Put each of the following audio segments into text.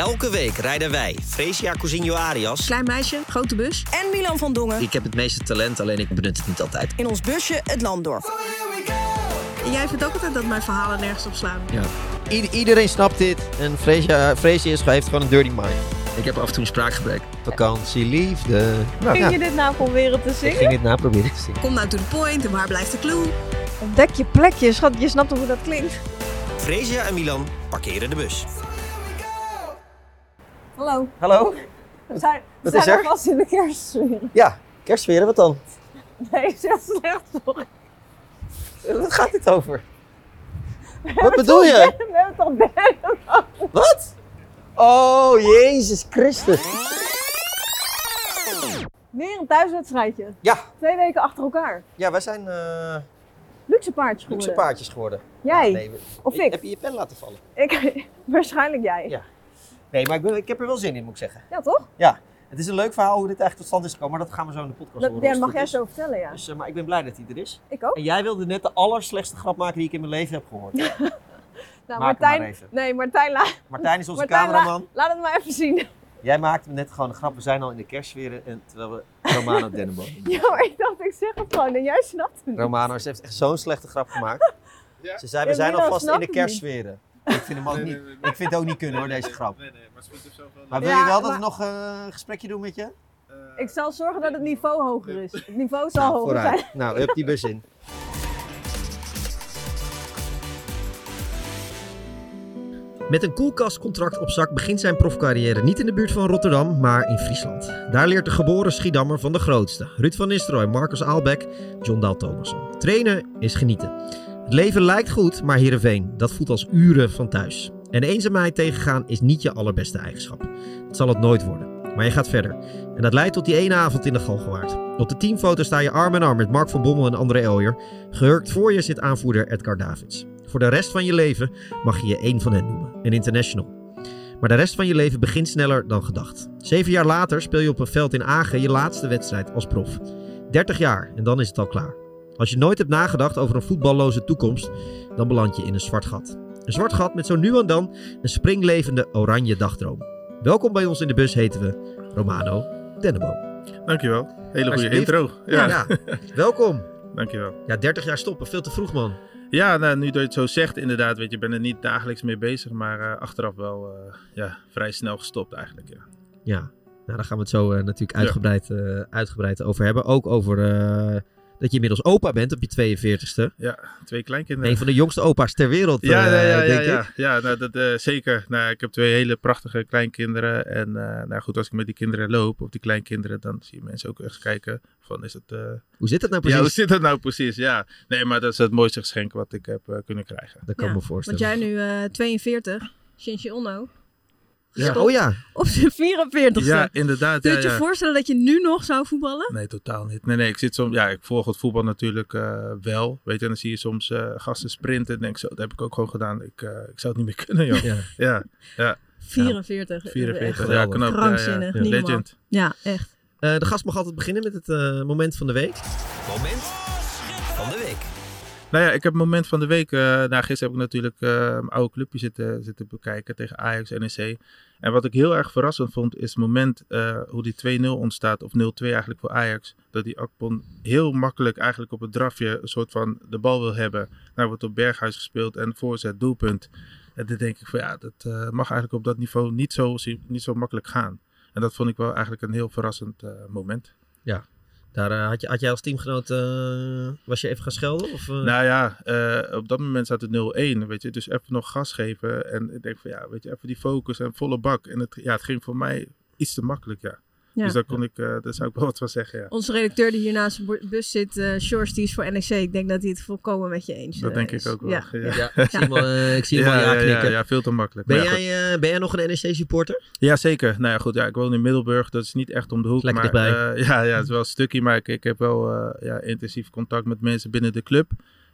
Elke week rijden wij, Fresia Cousinho Arias. Klein meisje, grote bus. En Milan van Dongen. Ik heb het meeste talent, alleen ik benut het niet altijd. In ons busje het land door. Jij vindt ook altijd dat mijn verhalen nergens op slaan. Ja. iedereen snapt dit. En Freesia, Freesia is, heeft gewoon een dirty mind. Ik heb af en toe een spraakgebrek. Vakantie, liefde. Nou, Ging ja, je dit nou proberen te ik zingen? ging dit na proberen te zingen. Kom nou to the point en waar blijft de clue? Ontdek je plekje, schat. Je snapt hoe dat klinkt? Fresia en Milan parkeren de bus. Hallo. Hallo? We zijn, we zijn er? vast in de kerstsfeer. Ja, kerstsfeer, wat dan? Nee, is echt slecht, sorry. Wat gaat dit over? Wat bedoel je? We hebben toch derde Wat? Oh, Jezus Christus. Weer een thuiswedstrijdje. Ja, Twee weken achter elkaar. ja wij zijn eh Luxe paardjes geworden. luxe paardjes geworden. Jij? Nee, we- Of ik? Heb je je pen laten vallen? ik? Waarschijnlijk jij. Ja. Nee, maar ik, ben, ik heb er wel zin in, moet ik zeggen. Ja, toch? Ja, het is een leuk verhaal hoe dit eigenlijk tot stand is gekomen, maar dat gaan we zo in de podcast Dat, horen. ja, dat mag jij zo vertellen, ja. Dus, eh, maar ik ben blij dat hij er is. Ik ook. En jij wilde net de allerslechtste grap maken die ik in mijn leven heb gehoord. Nou, Maak Martijn, maar even. nee, Martijn, la, Martijn is onze Martijn la- cameraman. laat het maar even zien. Jij maakte net gewoon een grap. We zijn al in de kerstsfeer en terwijl we Romano Dennenboom. Ja, maar ik dacht, ik zeg het gewoon en jij snapt het niet. Romano ze heeft echt zo'n slechte grap gemaakt. Ze zei, we Ja, zijn alvast in de kerstsferen. Ik vind hem ook Nee, niet. nee, nee, nee. Ik vind het ook niet kunnen hoor, deze grap. Nee, nee, maar zo van... Maar wil Ja, je wel dat we nog eh, een gesprekje doen met je? eh, Ik zal zorgen dat het niveau hoger is. Het niveau zal Nou, hoger zijn. Nou, hup die bus in. Met een koelkastcontract op zak begint zijn profcarrière niet in de buurt van Rotterdam, maar in Friesland. Daar leert de geboren Schiedammer van de grootste. Ruud van Nistelrooy, Marcus Aalbeck, John Daal Thomasson. Trainen is genieten. Het leven lijkt goed, maar Heerenveen, dat voelt als uren van thuis. En eenzaamheid tegengaan is niet je allerbeste eigenschap. Dat zal het nooit worden. Maar je gaat verder. En dat leidt tot die ene avond in de Galgenwaard. Op de teamfoto sta je arm in arm met Mark van Bommel en André Eljer. Gehurkt voor je zit aanvoerder Edgar Davids. Voor de rest van je leven mag je je één van hen noemen, een international. Maar de rest van je leven begint sneller dan gedacht. Zeven jaar later speel je op een veld in Agen je laatste wedstrijd als prof. 30 jaar en dan is het al klaar. Als je nooit hebt nagedacht over een voetballoze toekomst, dan beland je in een zwart gat. Een zwart gat met zo nu en dan een springlevende oranje dagdroom. Welkom bij ons in de bus heten we Romano Denneboom. Dankjewel. Hele goede intro. Ja, Ja, welkom. dankjewel. Ja, 30 jaar stoppen, veel te vroeg man. Ja, nou, nu dat je het zo zegt, inderdaad, weet je, ben er niet dagelijks mee bezig, maar eh, achteraf wel eh, ja, vrij snel gestopt eigenlijk, ja. Ja, nou, daar gaan we het zo eh, natuurlijk uitgebreid, uitgebreid over hebben. Ook over dat je inmiddels opa bent op je 42ste. Ja, twee kleinkinderen. Een van de jongste opa's ter wereld, ja, eh, ja, ja, ja, denk ja. ik. ja nou, dat, eh, zeker. Nou, ik heb twee hele prachtige kleinkinderen. En eh, nou goed, als ik met die kinderen loop, of die kleinkinderen, dan zie je mensen ook echt kijken van, is het... eh, Hoe zit het nou Ja, precies? hoe zit dat nou precies? Ja, nee, maar dat is het mooiste geschenk wat ik heb eh, kunnen krijgen. Dat kan Ja, me Want voorstellen. jij nu eh 42, Shinji Onno, Ja, oh ja, op zijn 44ste. Ja, inderdaad. Kun je ja, je ja. voorstellen dat je nu nog zou voetballen? Nee, totaal niet. Nee, nee, ik zit soms, ja, ik volg het voetbal natuurlijk eh, wel. Weet je, en dan zie je soms eh, gasten sprinten. En denk zo, dat heb ik ook gewoon gedaan. Ik, eh, ik zou het niet meer kunnen, joh. ja. Ja, 44. 44. Echt Ja, geweldig. knap. Ja, krankzinnig, ja. Legend. Ja, echt. Eh, de gast mag altijd beginnen met het eh, moment van de week. Moment van de week. Nou ja, ik heb het moment van de week. eh nou, gisteren heb ik natuurlijk eh, mijn oude clubje zitten, zitten bekijken tegen Ajax NEC. En wat ik heel erg verrassend vond, is het moment eh, hoe die 2-0 ontstaat, of 0-2 eigenlijk voor Ajax. Dat die Akpon heel makkelijk eigenlijk op het drafje een soort van de bal wil hebben. Nou wordt op Berghuis gespeeld en voorzet, doelpunt. En dan denk ik van ja, dat mag eigenlijk op dat niveau niet zo, niet zo makkelijk gaan. En dat vond ik wel eigenlijk een heel verrassend moment. Daar eh, had, je, had jij als teamgenoot, eh, was je even gaan schelden? Of, eh? Nou ja, op dat moment staat het 0-1, weet je. Dus even nog gas geven. En ik denk van ja, weet je, even die focus en volle bak. En het, ja, het ging voor mij iets te makkelijk, ja. Ja. Dus daar kon ik, eh, daar zou ik wel wat van zeggen, ja. Onze redacteur die hier naast de bu- bus zit, eh Sjors, die is voor NEC. Ik denk dat hij het volkomen met je eens Dat eh, denk is. ik ook wel. Ja. Ja, ik zie hem al, ik zie hem al ja, ja, ja, veel te makkelijk. Ben, jij, eh, ben jij nog een NEC-supporter? Ja, zeker. Nou ja, goed. Ja, ik woon in Middelburg. Dat is niet echt om de hoek. Lekker maar, dichtbij. eh, ja, ja, het is wel een stukje. Maar ik, ik heb wel eh, ja, intensief contact met mensen binnen de club.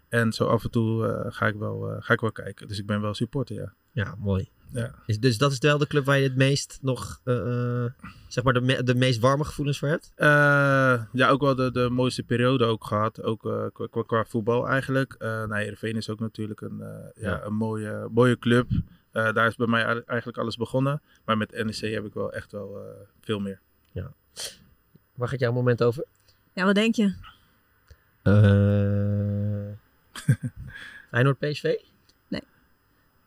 En zo af en toe eh, ga, ik wel, eh, ga ik wel kijken. Dus ik ben wel supporter, ja. Ja, mooi. Ja. Is, dus dat is wel de club waar je het meest nog, eh, eh, zeg maar, de, me- de meest warme gevoelens voor hebt? Eh, ja, ook wel de, de mooiste periode ook gehad. Ook eh, qua, qua, qua voetbal eigenlijk. Eh nou, Heerenveen is ook natuurlijk een, eh, ja, Ja. een mooie, mooie club. Eh, daar is bij mij eigenlijk alles begonnen. Maar met NEC heb ik wel echt wel eh, veel meer. Waar gaat jouw moment over? Ja, wat denk je? Eh Feyenoord PSV?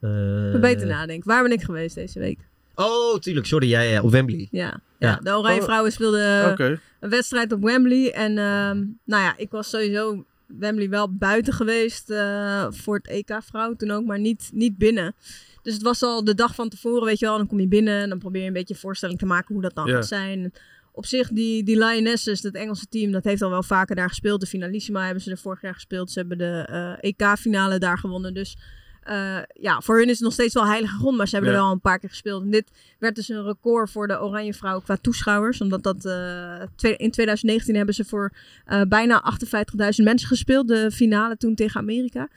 Eh, Moet beter nadenken. Waar ben ik geweest deze week? Oh, tuurlijk. Sorry. Ja, ja, op Wembley. Ja, Ja. ja. de Oranje Oh. Vrouwen speelden Oké. een wedstrijd op Wembley. En ehm, nou ja, ik was sowieso Wembley wel buiten geweest eh, voor het EK vrouw toen ook, maar niet, niet binnen. Dus het was al de dag van tevoren, weet je wel. Dan kom je binnen en dan probeer je een beetje een voorstelling te maken hoe dat dan Ja. gaat zijn. Op zich, die, die Lionesses, dat Engelse team, dat heeft al wel vaker daar gespeeld. De finalissima hebben ze er vorig jaar gespeeld. Ze hebben de eh, EK-finale daar gewonnen. Dus eh, ja, voor hun is het nog steeds wel heilige grond. Maar ze hebben Ja. er al een paar keer gespeeld. En dit werd dus een record voor de Oranje Vrouwen qua toeschouwers. Omdat dat eh, in 2019 hebben ze voor eh, bijna 58.000 mensen gespeeld. De finale toen tegen Amerika.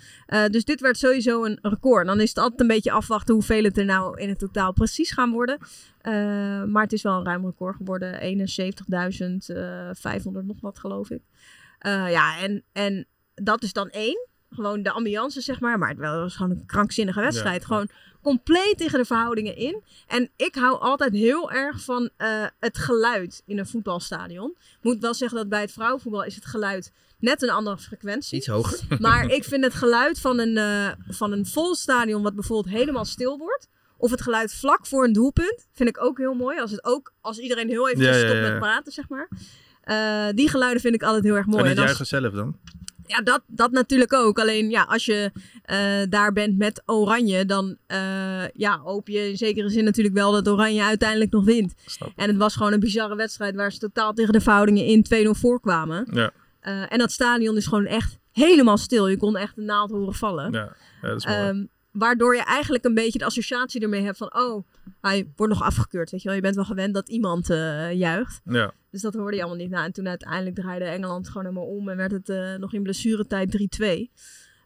Dus dit werd sowieso een record. En dan is het altijd een beetje afwachten hoeveel het er nou in het totaal precies gaan worden. Maar het is wel een ruim record geworden. 71.500 nog wat geloof ik. Ja, en, en dat is dan één. Gewoon de ambiance, zeg maar. Maar het was gewoon een krankzinnige wedstrijd. Ja. Gewoon compleet tegen de verhoudingen in. En ik hou altijd heel erg van eh, het geluid in een voetbalstadion. Moet wel zeggen dat bij het vrouwenvoetbal is het geluid net een andere frequentie. Iets hoger. Maar ik vind het geluid van een, eh, van een vol stadion, wat bijvoorbeeld helemaal stil wordt. Of het geluid vlak voor een doelpunt, vind ik ook heel mooi. Als, het ook, als iedereen heel even Ja, stopt met praten, zeg maar. Eh, die geluiden vind ik altijd heel erg mooi. en het juichen zelf dan? Ja, dat, dat natuurlijk ook. Alleen ja, als je eh, daar bent met Oranje, dan eh, ja, hoop je in zekere zin natuurlijk wel dat Oranje uiteindelijk nog wint. En het was gewoon een bizarre wedstrijd waar ze totaal tegen de verhoudingen in 2-0 voorkwamen. Ja, Eh, en dat stadion is gewoon echt helemaal stil. Je kon echt de naald horen vallen. ja. ja dat is mooi. Ehm, waardoor je eigenlijk een beetje de associatie ermee hebt van... oh, hij wordt nog afgekeurd, weet je wel. Je bent wel gewend dat iemand eh, juicht. ja. Dus dat hoorde je allemaal niet. Nou, en toen uiteindelijk draaide Engeland gewoon helemaal om... en werd het eh, nog in blessuretijd 3-2.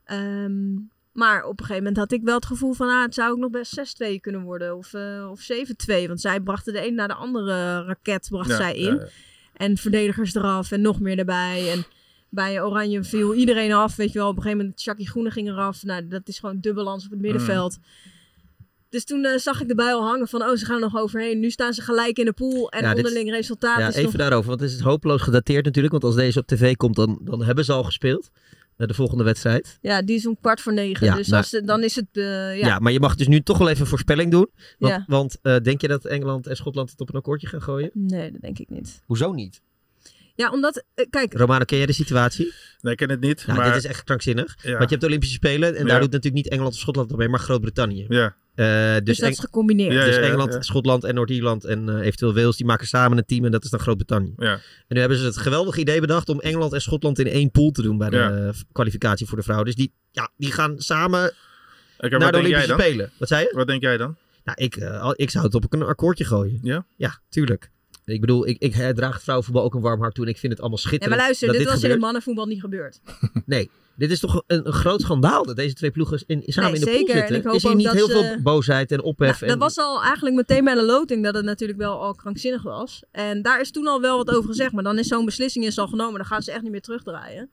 Ehm, maar op een gegeven moment had ik wel het gevoel van... Ah, het zou ook nog best 6-2 kunnen worden of, eh, of 7-2. Want zij brachten de een na de andere raket bracht Ja, zij in. ja. En verdedigers eraf en nog meer erbij. En bij Oranje viel iedereen af. Weet je wel, op een gegeven moment Chucky Groene ging eraf. Nou, dat is gewoon dubbelans op het middenveld. Dus toen eh, zag ik erbij al hangen van, oh, ze gaan er nog overheen. Nu staan ze gelijk in de pool en Ja, dit- onderling resultaat Ja, is even nog... daarover, want het is hopeloos gedateerd natuurlijk. Want als deze op tv komt, dan, dan hebben ze al gespeeld. eh, de volgende wedstrijd. Ja, die is om kwart voor negen. Ja, dus nou- als, het- dan is het... eh, Ja. ja. maar je mag dus nu toch wel even een voorspelling doen. Want, Ja. want eh, denk je dat Engeland en Schotland het op een akkoordje gaan gooien? Nee, dat denk ik niet. Hoezo niet? Ja, omdat... eh, kijk, Romano, ken jij de situatie? Nee, ik ken het niet. Nou, maar, dit is echt krankzinnig. ja. Want je hebt de Olympische Spelen en daar doet natuurlijk niet Engeland of Schotland mee, maar Groot-Brittannië. Ja, Eh, dus, dus dat Eng- is gecombineerd. Ja, dus ja, ja, Engeland, ja. Schotland en Noord-Ierland en eh, eventueel Wales, die maken samen een team en dat is dan Groot-Brittannië. ja. En nu hebben ze het geweldige idee bedacht om Engeland en Schotland in één pool te doen bij de kwalificatie voor de vrouwen. Dus die, ja, die gaan samen naar de Olympische? Spelen. Wat zei je? Wat denk jij dan? Nou, ik, eh, ik zou het op een akkoordje gooien. Ja? Ja, tuurlijk. Ik bedoel, ik, ik draag vrouwenvoetbal ook een warm hart toe en ik vind het allemaal Ja, schitterend. maar luister, dat dit dit was in het mannenvoetbal niet gebeurd. Nee, dit is toch een, een groot schandaal dat deze twee ploegen in, samen Nee, in de pool zeker. En zitten. ik hoop is hier niet dat heel ze- veel boosheid en ophef? Nou, dat en, was al eigenlijk meteen bij de loting dat het natuurlijk wel al krankzinnig was. En daar is toen al wel wat over gezegd. Maar dan is zo'n beslissing is al genomen. Dan gaan ze echt niet meer terugdraaien.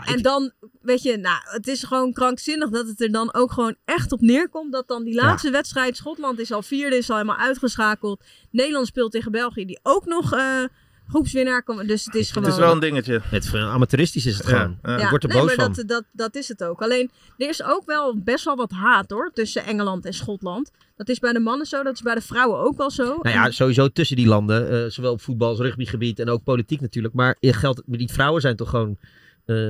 Ja, En ik- dan, weet je, nou, het is gewoon krankzinnig dat het er dan ook gewoon echt op neerkomt. Dat dan die laatste wedstrijd, Schotland is al vierde, is al helemaal uitgeschakeld. Nederland speelt tegen België, die ook nog eh, groepswinnaar komt. Dus het is gewoon... Het is wel een dingetje. het, amateuristisch is het Ja, gewoon. ja. Ik word er nee, boos maar van. dat, dat, dat is het ook. Alleen, er is ook wel best wel wat haat hoor, tussen Engeland en Schotland. Dat is bij de mannen zo, dat is bij de vrouwen ook wel zo. Nou ja, sowieso tussen die landen, eh, zowel op voetbal als rugbygebied en ook politiek natuurlijk. Maar eh, geldt, die vrouwen zijn toch gewoon eh,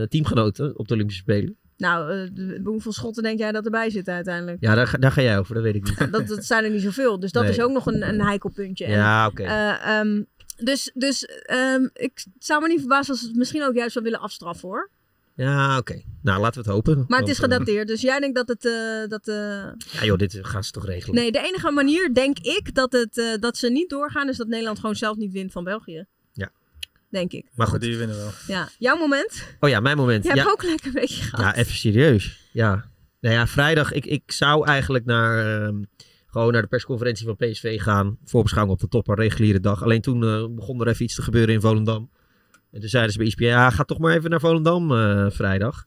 teamgenoten op de Olympische Spelen? Nou, eh, hoeveel schotten denk jij dat erbij zitten uiteindelijk? Ja, daar, ga- daar ga jij over, dat weet ik niet. Dat, dat zijn er niet zoveel. Dus dat Nee. is ook nog een, een heikel puntje. Ja, oké. eh, ehm, dus dus ehm, ik zou me niet verbazen als ze het misschien ook juist wel willen afstraffen hoor. ja, oké. Nou, laten we het hopen. Maar het is eh, gedateerd. Dus jij denkt dat het... eh, dat, eh, ja joh, dit gaan ze toch regelen. Nee, de enige manier denk ik dat, het, eh, dat ze niet doorgaan... is dat Nederland gewoon zelf niet wint van België. Denk ik. Maar goed. Die winnen wel. Ja. Jouw moment? Oh ja, mijn moment. Je hebt ja. ook lekker een beetje gehad. Ja, even serieus. Ja. Nou ja, vrijdag, ik, ik zou eigenlijk naar, ehm, gewoon naar de persconferentie van PSV gaan. Voorbeschouwing op de top, een reguliere dag. Alleen toen eh, begon er even iets te gebeuren in Volendam. En toen zeiden ze bij ESPN, ja, ga toch maar even naar Volendam eh, vrijdag.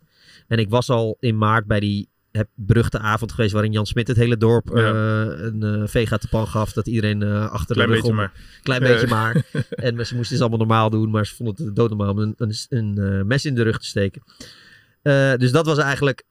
En ik was al in maart bij die heb beruchte avond geweest waarin Jan Smit het hele dorp Ja. eh, een eh, vega te pan gaf. Dat iedereen eh, achter Klein de rug om- maar. Klein beetje maar. En ze moesten het allemaal normaal doen, maar ze vonden het doodnormaal om een, een, een mes in de rug te steken. Dus dat was eigenlijk,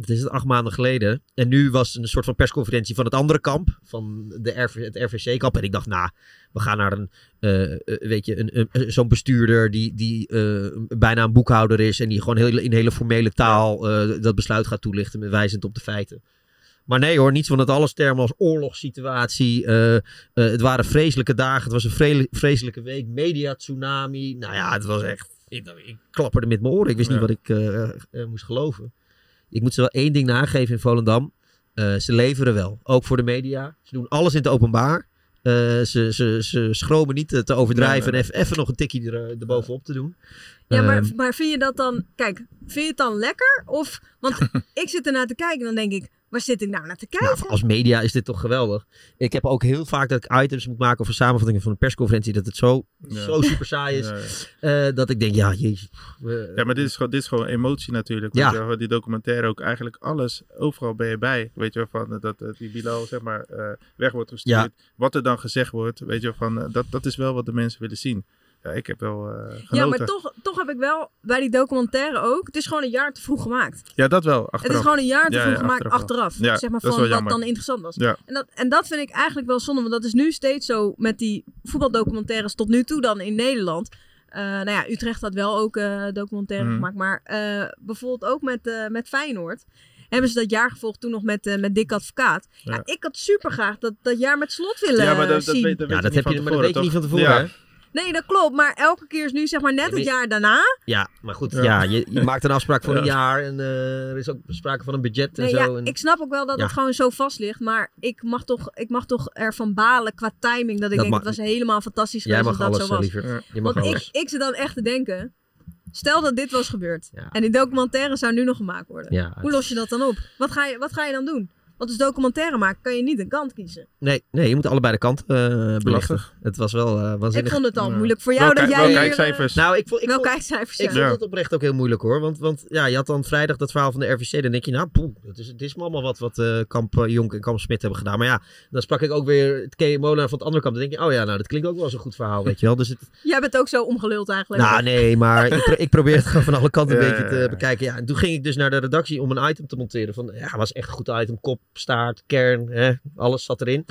wat is het, acht maanden geleden. En nu was een soort van persconferentie van het andere kamp, van de RV, het RVC-kamp. En ik dacht, nou, we gaan naar een, eh, eh, weet je, een, een- zo'n bestuurder die, die eh, bijna een boekhouder is. En die gewoon heel, in hele formele taal dat besluit gaat toelichten, met wijzend op de feiten. Maar nee hoor, niets van het alles termen als oorlogssituatie. het waren vreselijke dagen. Het was een vre- vreselijke week. Media tsunami. Nou ja, het was echt. Ik, ik klapperde met mijn oren. Ik wist Ja. niet wat ik moest geloven. Ik moet ze wel één ding nageven in Volendam. Eh, ze leveren wel. Ook voor de media. Ze doen alles in het openbaar. Eh, ze, ze, ze schromen niet te, te overdrijven Nee, en even, even nog een tikje er, erbovenop te doen. Ja, maar, Ehm, maar vind je dat dan... Kijk, vind je het dan lekker? Of... Want ik zit ernaar te kijken en dan denk ik... Waar zit ik nou naar te kijken? Nou, als media is dit toch geweldig. Ik heb ook heel vaak dat ik items moet maken of samenvattingen van een persconferentie. Dat het zo, Ja. zo super saai is. Ja, ja. eh, dat ik denk, ja, jezus. Ja, maar dit is gewoon, dit is gewoon emotie natuurlijk. Ja. Weet je wel, die documentaire ook eigenlijk alles, overal ben je bij. Weet je wel, van eh, dat eh, die Bilal zeg maar eh, weg wordt gestuurd. Wat er dan gezegd wordt, weet je wel, van dat, dat is wel wat de mensen willen zien. Ja, ik heb wel eh genoten. ja, maar toch, toch heb ik wel bij die documentaire ook... Het is gewoon een jaar te vroeg gemaakt. Ja, dat wel, Het achteraf. is gewoon een jaar te Ja, vroeg ja, gemaakt achteraf. Ja, zeg maar dat van wat jammer. dan interessant was. Ja. En, dat, en dat vind ik eigenlijk wel zonde. Want dat is nu steeds zo met die voetbaldocumentaires tot nu toe dan in Nederland. Eh, nou ja, Utrecht had wel ook eh documentaire Mhm. gemaakt. Maar eh, bijvoorbeeld ook met, eh, met Feyenoord. Hebben ze dat jaar gevolgd toen nog met, eh, met Dick Advocaat. Ja. Ja. ik had super graag dat, dat jaar met slot willen ja, maar dat, dat zien. weet, dat ja, weet dat je heb je, maar dat weet je niet van tevoren. Ja. Hè? Nee, dat klopt. Maar elke keer is nu zeg maar net Ja, maar het jaar daarna. Ja, maar goed, ja. Ja. je, je maakt een afspraak voor een Ja. jaar en eh, er is ook sprake van een budget en Nee, zo. ja, en- ik snap ook wel dat Ja. het gewoon zo vast ligt. Maar ik mag toch, ik mag toch ervan balen qua timing. Dat ik Dat denk, mag- het was helemaal fantastisch Jij geweest dat alles, zo eh, was. liever. Je mag Want alles. ik, ik zit dan echt te denken. Stel dat dit was gebeurd. Ja. En die documentaire zou nu nog gemaakt worden. Ja, Hoe los je dat dan op? Wat ga je, wat ga je dan doen? Want als documentaire maken kan je niet een kant kiezen. nee, nee, je moet allebei de kanten eh belichten. Het was wel eh Ik vond het al Ja. moeilijk voor jou Wel dat jij wel hier... eh, kijkcijfers. Nou, ik vond, ik wel vond, kijkcijfers, ik ja. vond Ja. het oprecht ook heel moeilijk hoor. Want, want ja, je had dan vrijdag dat verhaal van de RVC. Dan denk je, nou, poeh, dat is, het is me allemaal wat, wat eh, Kamp Jonk en Kamp Smit hebben gedaan. Maar ja, dan sprak ik ook weer het Molenaar van het andere kant. Dan denk je, oh ja, nou, dat klinkt ook wel eens een goed verhaal, weet je wel. Dus het, Jij bent ook zo omgeluld eigenlijk. Nou, nee, maar ik, pro- ik probeer het gewoon van alle kanten een beetje te ja. bekijken. Ja, en toen ging ik dus naar de redactie om een item te monteren. Van, ja, was echt een goed item. Kop, staart, kern, hè, alles zat erin.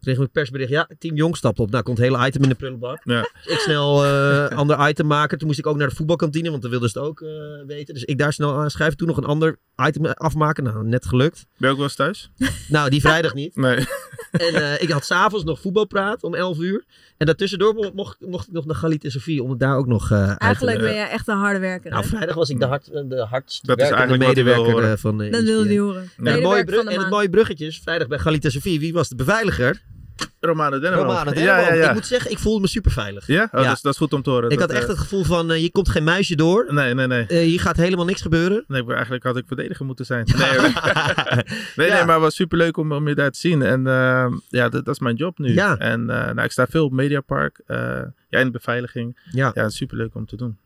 Kreeg ik een persbericht. Ja, Team Jong stapt op. Nou, komt het hele item in de prullenbak. Ja. Dus ik snel eh ander item maken. Toen moest ik ook naar de voetbalkantine, want dan wilden ze het ook eh, weten. Dus ik daar snel aanschrijven. Toen nog een ander item afmaken. Nou, net gelukt. Ben je ook wel eens thuis? Nou, die vrijdag niet. Nee. En eh, ik had s'avonds nog voetbalpraat om 11 uur. En daartussendoor mo- mocht, mocht ik nog naar Galit en Sofie om het daar ook nog eh, uit te Eigenlijk ben jij echt een harde werker. nou, vrijdag was ik de, hard, de hardst Dat is eigenlijk medewerker van eh, dat wilde je horen. En, het mooie brug, van de en het mooie bruggetje is, vrijdag bij Galit en Sofie, wie was de beveiliger? Romano Denneman. Romana Ja, ja, ja. Ik moet zeggen, ik voelde me super veilig. Ja? Oh, Ja. Dat, is, dat is goed om te horen. Ik Dat, had echt eh, het gevoel van, eh, je komt geen muisje door. Nee, nee, nee. Eh, hier gaat helemaal niks gebeuren. Nee, eigenlijk had ik verdediger moeten zijn. Nee, nee, nee, Ja. maar het was superleuk om, om je daar te zien. En eh, ja, dat, dat is mijn job nu. Ja. En eh, nou, ik sta veel op Mediapark. eh ja, in de beveiliging. Ja. Ja, superleuk om te doen.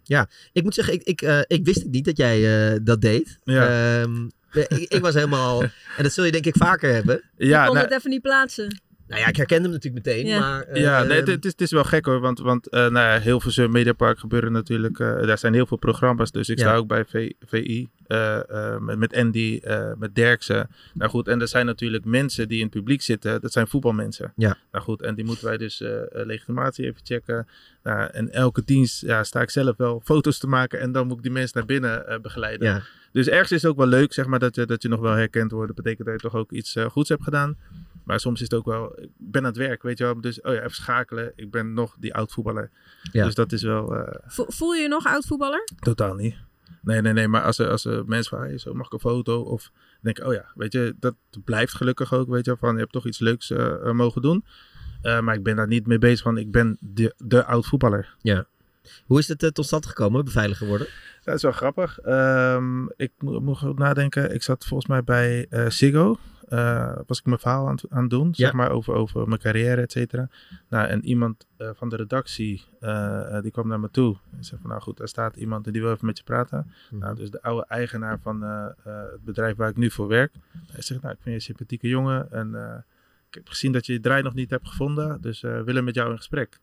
Ik moet zeggen, ik, ik, eh, ik wist niet dat jij eh, dat deed. Ja. Ehm, ik, ik was helemaal... En dat zul je denk ik vaker hebben. Ja, ik kon nou, het even niet plaatsen. Nou ja, ik herkende hem natuurlijk meteen. Ja. Maar, eh, ja nee, het, het is, het is wel gek hoor. Want, want eh nou ja, Hilversum Mediapark gebeuren natuurlijk... eh, daar zijn heel veel programma's. Dus ik Ja. sta ook bij V- VI. eh, eh, met, met Andy, eh, met Derksen. Nou goed, en er zijn natuurlijk mensen die in het publiek zitten. Dat zijn voetbalmensen. Ja. Nou goed, en die moeten wij dus legitimatie even checken. Nou, en elke dienst ja, sta ik zelf wel foto's te maken. En dan moet ik die mensen naar binnen eh, begeleiden. ja. Dus ergens is het ook wel leuk, zeg maar, dat je, dat je nog wel herkend wordt. Dat betekent dat je toch ook iets goeds hebt gedaan. Maar soms is het ook wel, ik ben aan het werk, weet je wel. Dus, oh ja, even schakelen. Ik ben nog die oud voetballer. Ja. Dus dat is wel eh, Vo- Voel je je nog oud voetballer? totaal niet. Nee, nee, nee. Maar als er, als er mensen vragen, hey, zo mag ik een foto? Of denk ik, oh ja, weet je, dat blijft gelukkig ook, weet je wel. Van, je hebt toch iets leuks eh, eh, mogen doen. Eh, maar ik ben daar niet mee bezig van, ik ben de, de oud voetballer. Hoe is het tot stand gekomen, beveiliger worden? Dat is wel grappig. Ehm, ik mo- moet goed nadenken. Ik zat volgens mij bij eh Eh, was ik mijn verhaal aan, het- aan het doen, zeg maar, over, over mijn carrière, et cetera. Nou, en iemand eh, van de redactie, eh, die kwam naar me toe. En zei van, nou goed, er staat iemand en die wil even met je praten. Mhm. Nou, dus de oude eigenaar van het bedrijf waar ik nu voor werk. Hij zegt, nou, ik vind je een sympathieke jongen en ik heb gezien dat je je draai nog niet hebt gevonden, dus we willen met jou in gesprek.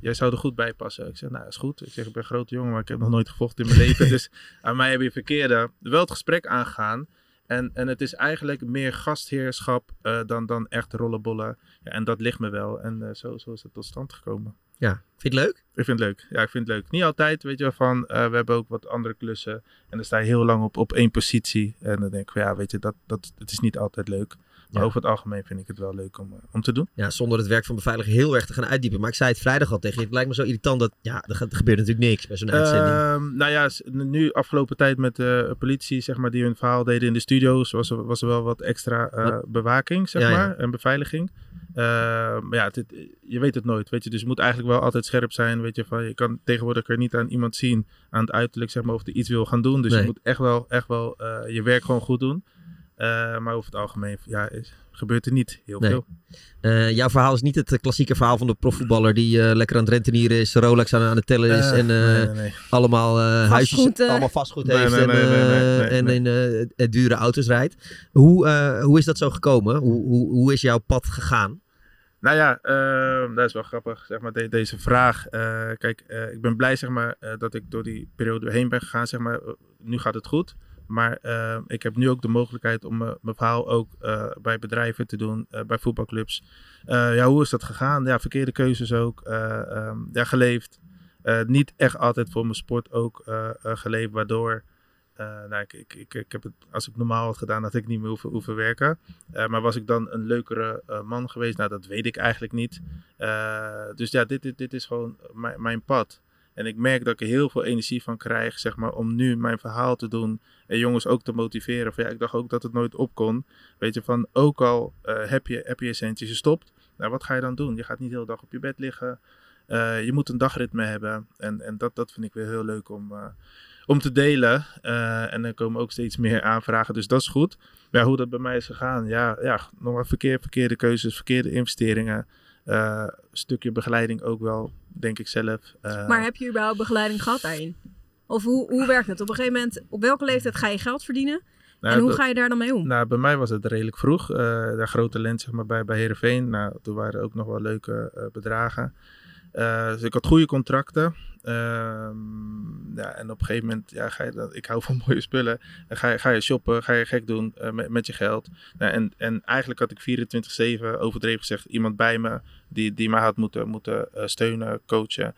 Jij zou er goed bij passen. Ik zeg, nou, is goed. Ik zeg, ik ben een grote jongen, maar ik heb nog nooit gevochten in mijn leven. Dus aan mij heb je verkeerde wel het gesprek aangegaan. En, en het is eigenlijk meer gastheerschap eh, dan, dan echt rollenbollen. Ja, en dat ligt me wel. En eh, zo, zo is het tot stand gekomen. Ja, vind je het leuk? Ik vind het leuk. Ja, ik vind het leuk. Niet altijd, weet je wel, van eh, we hebben ook wat andere klussen. En dan sta je heel lang op, op één positie. En dan denk ik van ja, weet je, dat, dat, het is niet altijd leuk. Maar over het algemeen vind ik het wel leuk om, eh, om te doen. Ja, zonder het werk van beveiliging heel erg te gaan uitdiepen. Maar ik zei het vrijdag al tegen je. Het lijkt me zo irritant dat... Ja, er, gaat- er gebeurt natuurlijk niks bij zo'n uitzending. Ehm, nou ja, nu afgelopen tijd met de politie, zeg maar, die hun verhaal deden in de studio's, was er, was er wel wat extra eh, bewaking, zeg maar, en beveiliging. Ehm, maar ja, het- het- je weet het nooit, weet je. Dus je moet eigenlijk wel altijd scherp zijn, weet je. Van, je kan tegenwoordig er niet aan iemand zien, aan het uiterlijk, zeg maar, of hij iets wil gaan doen. Dus Nee. je moet echt wel, echt wel eh, je werk gewoon goed doen. Eh, maar over het algemeen, ja, is, gebeurt er niet heel Nee. veel. Eh, jouw verhaal is niet het eh, klassieke verhaal van de profvoetballer die eh, lekker aan het rentenieren is, Rolex aan, aan het tellen is en eh, nee, nee, nee. allemaal eh, huisjes, Vastgoed, allemaal vastgoed heeft en, in dure auto's rijdt. Hoe, eh, hoe is dat zo gekomen? Hoe, hoe, hoe is jouw pad gegaan? Nou ja, ehm, dat is wel grappig, zeg maar, de- deze vraag. Eh, kijk, eh, ik ben blij, zeg maar, eh, dat ik door die periode heen ben gegaan, zeg maar. Nu gaat het goed. Maar ehm, ik heb nu ook de mogelijkheid om eh, mijn verhaal ook eh, bij bedrijven te doen, eh, bij voetbalclubs. Ja, hoe is dat gegaan? Ja, verkeerde keuzes ook. eh, ehm, ja, geleefd. Niet echt altijd voor mijn sport ook geleefd, waardoor... nou, ik, ik, ik, heb het, als ik normaal had gedaan, had ik niet meer hoeven, hoeven werken. Maar was ik dan een leukere man geweest? Nou, dat weet ik eigenlijk niet. Dus ja, dit, dit, dit is gewoon mijn, mijn pad. En ik merk dat ik er heel veel energie van krijg, zeg maar, om nu mijn verhaal te doen. En jongens ook te motiveren. Van ja, ik dacht ook dat het nooit op kon. Weet je, van ook al eh, heb, je, centjes, je stopt. Nou, wat ga je dan doen? Je gaat niet de hele dag op je bed liggen. Eh, je moet een dagritme hebben. En, en dat, dat vind ik weer heel leuk om, eh, om te delen. En er komen ook steeds meer aanvragen, dus dat is goed. Maar hoe dat bij mij is gegaan, ja, ja nog maar verkeer, verkeerde keuzes, verkeerde investeringen. Stukje begeleiding ook wel, denk ik zelf. Maar heb je überhaupt begeleiding gehad daarin? Of hoe, hoe werkt het? Op een gegeven moment, op welke leeftijd ga je geld verdienen? nou, en hoe ga je daar dan mee om? Nou, bij mij was het redelijk vroeg. Eh daar groot talent zeg maar, bij, bij Heerenveen. Nou, toen waren er ook nog wel leuke eh, bedragen. Eh, dus ik had goede contracten. Ehm, ja, en op een gegeven moment, ja, ga je ik hou van mooie spullen. Dan ga je, ga je shoppen, ga je gek doen met, met je geld. Nou, en, en eigenlijk had ik 24-7 overdreven gezegd iemand bij me die, die mij had moeten, moeten steunen, coachen.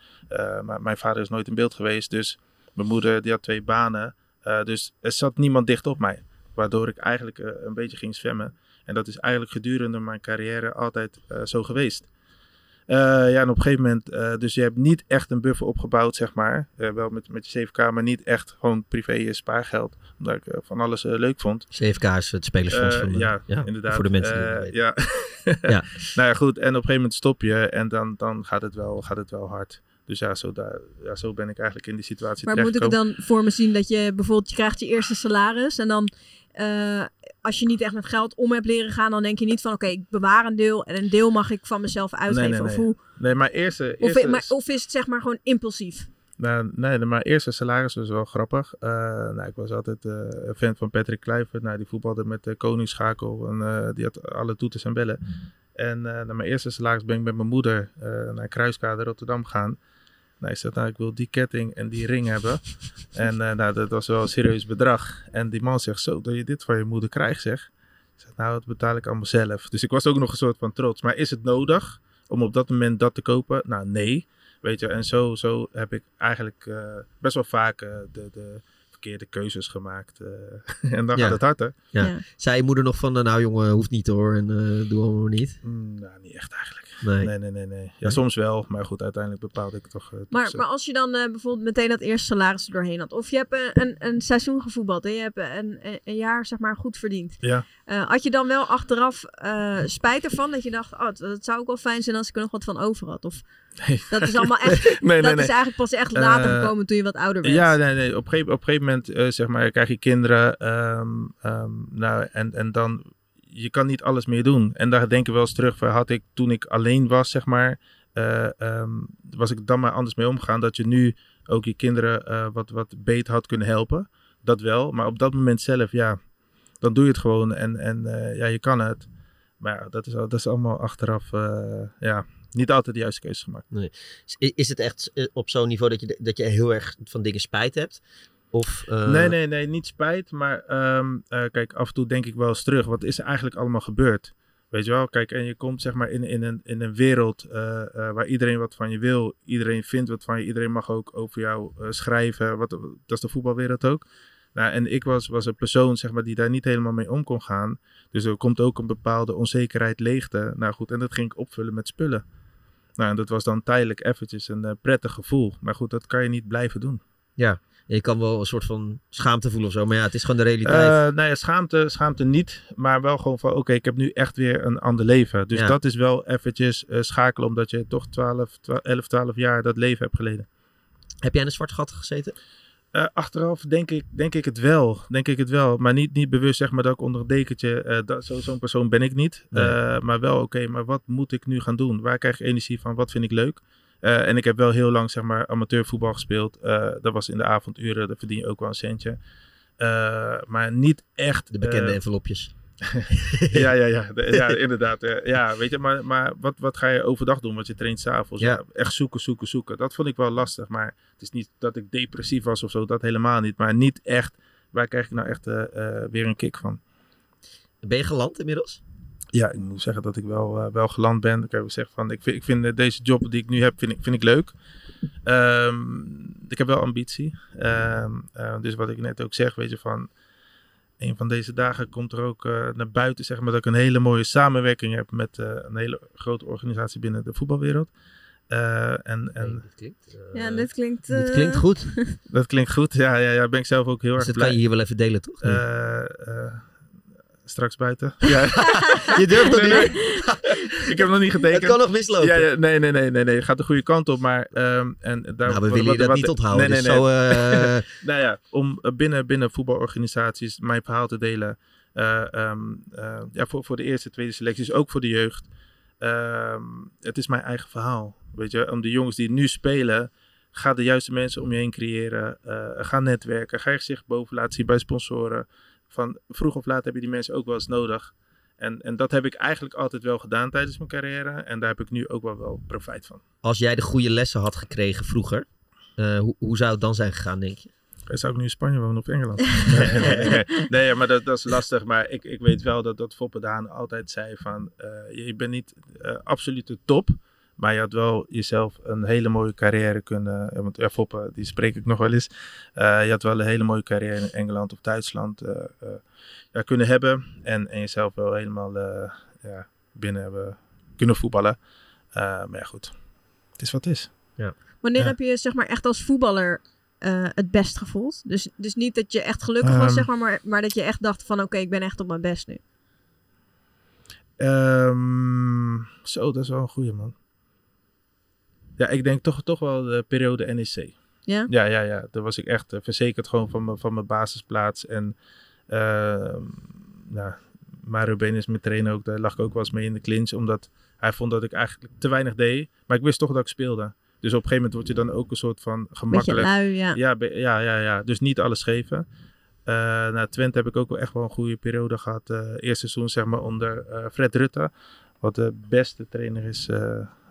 Maar mijn vader is nooit in beeld geweest, dus mijn moeder die had twee banen. Eh, dus er zat niemand dicht op mij. Waardoor ik eigenlijk eh, een beetje ging zwemmen. En dat is eigenlijk gedurende mijn carrière altijd eh, zo geweest. Ja, en op een gegeven moment, dus je hebt niet echt een buffer opgebouwd, zeg maar. Wel met, met je 7K, maar niet echt gewoon privé spaargeld. Omdat ik van alles leuk vond. CFK is het spelersfonds van de, ja, inderdaad. Voor de mensen die het weten. ja. Ja. nou ja, goed. En op een gegeven moment stop je en dan, dan gaat, het wel, gaat het wel hard. Dus ja zo, daar, ja, zo ben ik eigenlijk in die situatie Maar moet ik het dan voor me zien dat je bijvoorbeeld, je krijgt je eerste salaris en dan eh, als je niet echt met geld om hebt leren gaan, dan denk je niet van oké, ik bewaar een deel en een deel mag ik van mezelf uitgeven. nee, Of, nee. hoe, Nee, maar eerste... of, maar, of is het zeg maar gewoon impulsief? Nou, nee, maar eerste salaris was wel grappig. Eh, nou, ik was altijd eh, een fan van Patrick Kluivert. Nou, die voetbalde met de Koningsschakel en eh, die had alle toeters en bellen. En eh naar mijn eerste salaris ben ik met mijn moeder eh, naar Kruiskade Rotterdam gaan. Nou, ik zei, nou, ik wil die ketting en die ring hebben. en eh, nou, dat was wel een serieus bedrag. En die man zegt, zo, dat je dit van je moeder krijgt, zeg. Ik zeg, nou, dat betaal ik allemaal zelf. Dus ik was ook nog een soort van trots. Maar is het nodig om op dat moment dat te kopen? Nou, nee. Weet je, en zo, zo heb ik eigenlijk eh, best wel vaak eh, de, de verkeerde keuzes gemaakt. eh. en dan Ja. gaat het harder. Ja. Ja. Zei je moeder nog van, nou jongen, hoeft niet hoor. En eh doe allemaal niet. Mm, nou, niet echt eigenlijk. Nee. Nee, nee, nee, nee. Ja, soms wel. Maar goed, uiteindelijk bepaalde ik toch. eh, Maar, maar als je dan eh, bijvoorbeeld meteen dat eerste salaris er doorheen had. Of je hebt een, een, een seizoen gevoetbald en je hebt een, een, een jaar zeg maar goed verdiend. Ja. Eh, had je dan wel achteraf eh, spijt ervan dat je dacht, oh, het, het zou ook wel fijn zijn als ik er nog wat van over had? Of Nee. dat is allemaal echt, nee, nee, dat nee. is eigenlijk pas echt later Eh, gekomen toen je wat ouder werd. Ja, nee, nee. Op, een gegeven, op een gegeven moment, eh, zeg maar, krijg je kinderen. ehm, ehm, nou, en, en dan, je, kan niet alles meer doen. En daar denk ik wel eens terug van, had ik toen ik alleen was, zeg maar, eh, ehm, was ik dan maar anders mee omgegaan. Dat je nu ook je kinderen eh, wat, wat beter had kunnen helpen. Dat wel, maar op dat moment zelf, ja, dan doe je het gewoon en, en eh, ja, je kan het. Maar dat is, dat is allemaal achteraf, ja, niet altijd de juiste keuze gemaakt. Is, is het echt op zo'n niveau dat je, dat je heel erg van dingen spijt hebt? Of, eh, Nee, nee, nee, niet spijt. Maar ehm, eh, kijk, af en toe denk ik wel eens terug. Wat is er eigenlijk allemaal gebeurd? Weet je wel? Kijk, en je komt zeg maar in, in, een, in een wereld eh, waar iedereen wat van je wil. Iedereen vindt wat van je. Iedereen mag ook over jou schrijven. Wat, dat is de voetbalwereld ook. Nou, en ik was, was een persoon zeg maar, die daar niet helemaal mee om kon gaan. Dus er komt ook een bepaalde onzekerheid, leegte. Nou goed, en dat ging ik opvullen met spullen. Nou, en dat was dan tijdelijk eventjes een prettig gevoel. Maar goed, dat kan je niet blijven doen. Je kan wel een soort van schaamte voelen of zo, maar ja, het is gewoon de realiteit. Eh nou ja, schaamte, schaamte niet. Maar wel gewoon van, oké, ik heb nu echt weer een ander leven. Dus Ja. dat is wel eventjes eh, schakelen, omdat je toch 12, 12, 11, 12 jaar dat leven hebt geleden. Heb jij in een zwart gat gezeten? Eh, achteraf denk ik, denk ik het wel. Denk ik het wel. Maar niet, niet bewust zeg maar dat ik onder een dekentje. dat, zo, zo'n persoon ben ik niet. Nee. Maar wel, oké, maar wat moet ik nu gaan doen? Waar krijg ik energie van? Wat vind ik leuk? Eh, en ik heb wel heel lang zeg maar amateurvoetbal gespeeld. Eh, dat was in de avonduren. Daar verdien je ook wel een centje. Eh, maar niet echt. De bekende envelopjes. ja, ja, ja, de- ja inderdaad. ja, weet je, maar, maar wat, wat ga je overdag doen? Want je traint s'avonds. Ja. Echt zoeken, zoeken, zoeken. Dat vond ik wel lastig. Maar het is niet dat ik depressief was of zo. Dat helemaal niet. Maar niet echt. Waar krijg ik nou echt weer een kick van? Ben je geland inmiddels? Ja, ik moet zeggen dat ik wel, eh, wel geland ben. Ik heb gezegd van, ik vind, ik vind eh, deze job die ik nu heb, vind ik, vind ik leuk. Ehm, ik heb wel ambitie. Ehm, eh, dus wat ik net ook zeg, weet je, van een van deze dagen komt er ook eh, naar buiten, zeg maar, dat ik een hele mooie samenwerking heb met eh, een hele grote organisatie binnen de voetbalwereld. Eh, en en dit klinkt, Ja, dit klinkt... dit klinkt goed. dat klinkt goed. Ja, ja, ja, ben ik zelf ook heel Dus erg dat blij. kan je hier wel even delen, toch? Straks buiten. Ja. je durft dat Nee, niet. ik heb nog niet Het getekend. kan nog mislopen. Ja, ja, nee, nee, nee, nee, nee. Het gaat de goede kant op. Maar ehm, en daar, nou, we wat- willen je dat wat- niet onthouden. Nee, nee, dus nee. zo, eh, Nou ja, om eh, binnen, binnen voetbalorganisaties mijn verhaal te delen. eh, ehm, eh, ja, voor, voor de eerste, tweede selecties, ook voor de jeugd. Ehm, het is mijn eigen verhaal. Weet je, om de jongens die nu spelen, ga de juiste mensen om je heen creëren. ga netwerken, ga je gezicht boven laten zien bij sponsoren. Van vroeg of laat heb je die mensen ook wel eens nodig. En, en dat heb ik eigenlijk altijd wel gedaan tijdens mijn carrière. En daar heb ik nu ook wel, wel profijt van. als jij de goede lessen had gekregen vroeger, eh, hoe, hoe zou het dan zijn gegaan, denk je? Eh, Zou ik nu in Spanje wonen of Engeland? nee, nee, nee, maar dat, dat is lastig. Maar ik, ik weet wel dat, dat Foppe Daan altijd zei van... eh, je, bent niet eh absolute top. Maar je had wel jezelf een hele mooie carrière kunnen... eh, Want ja, Foppe, die spreek ik nog wel eens. Eh, je had wel een hele mooie carrière in Engeland of Duitsland eh, eh, ja, kunnen hebben. En, en jezelf wel helemaal eh, ja, binnen hebben kunnen voetballen. Eh, maar ja, goed. Het is wat het is. Wanneer Ja. heb je je zeg maar echt als voetballer eh, het best gevoeld? Dus, dus niet dat je echt gelukkig was, Ehm. zeg maar, maar, maar dat je echt dacht van oké, ik ben echt op mijn best nu. Ehm, zo, dat is wel een goede man. Ja, ik denk toch, toch wel de periode NEC. Ja? Ja, ja, ja. Daar was ik echt eh, verzekerd gewoon van, mijn- van mijn basisplaats. En ehm nou, Mario Been is mijn trainer ook. Daar lag ik ook wel eens mee in de clinch. Omdat hij vond dat ik eigenlijk te weinig deed. Maar ik wist toch dat ik speelde. Dus op een gegeven moment word je dan ook een soort van gemakkelijk. lui, ja. Ja, ja, ja, ja. Dus niet alles geven. Eh na Twente heb ik ook wel echt wel een goede periode gehad. Eh eerste seizoen zeg maar onder Fred Rutte. Wat de beste trainer is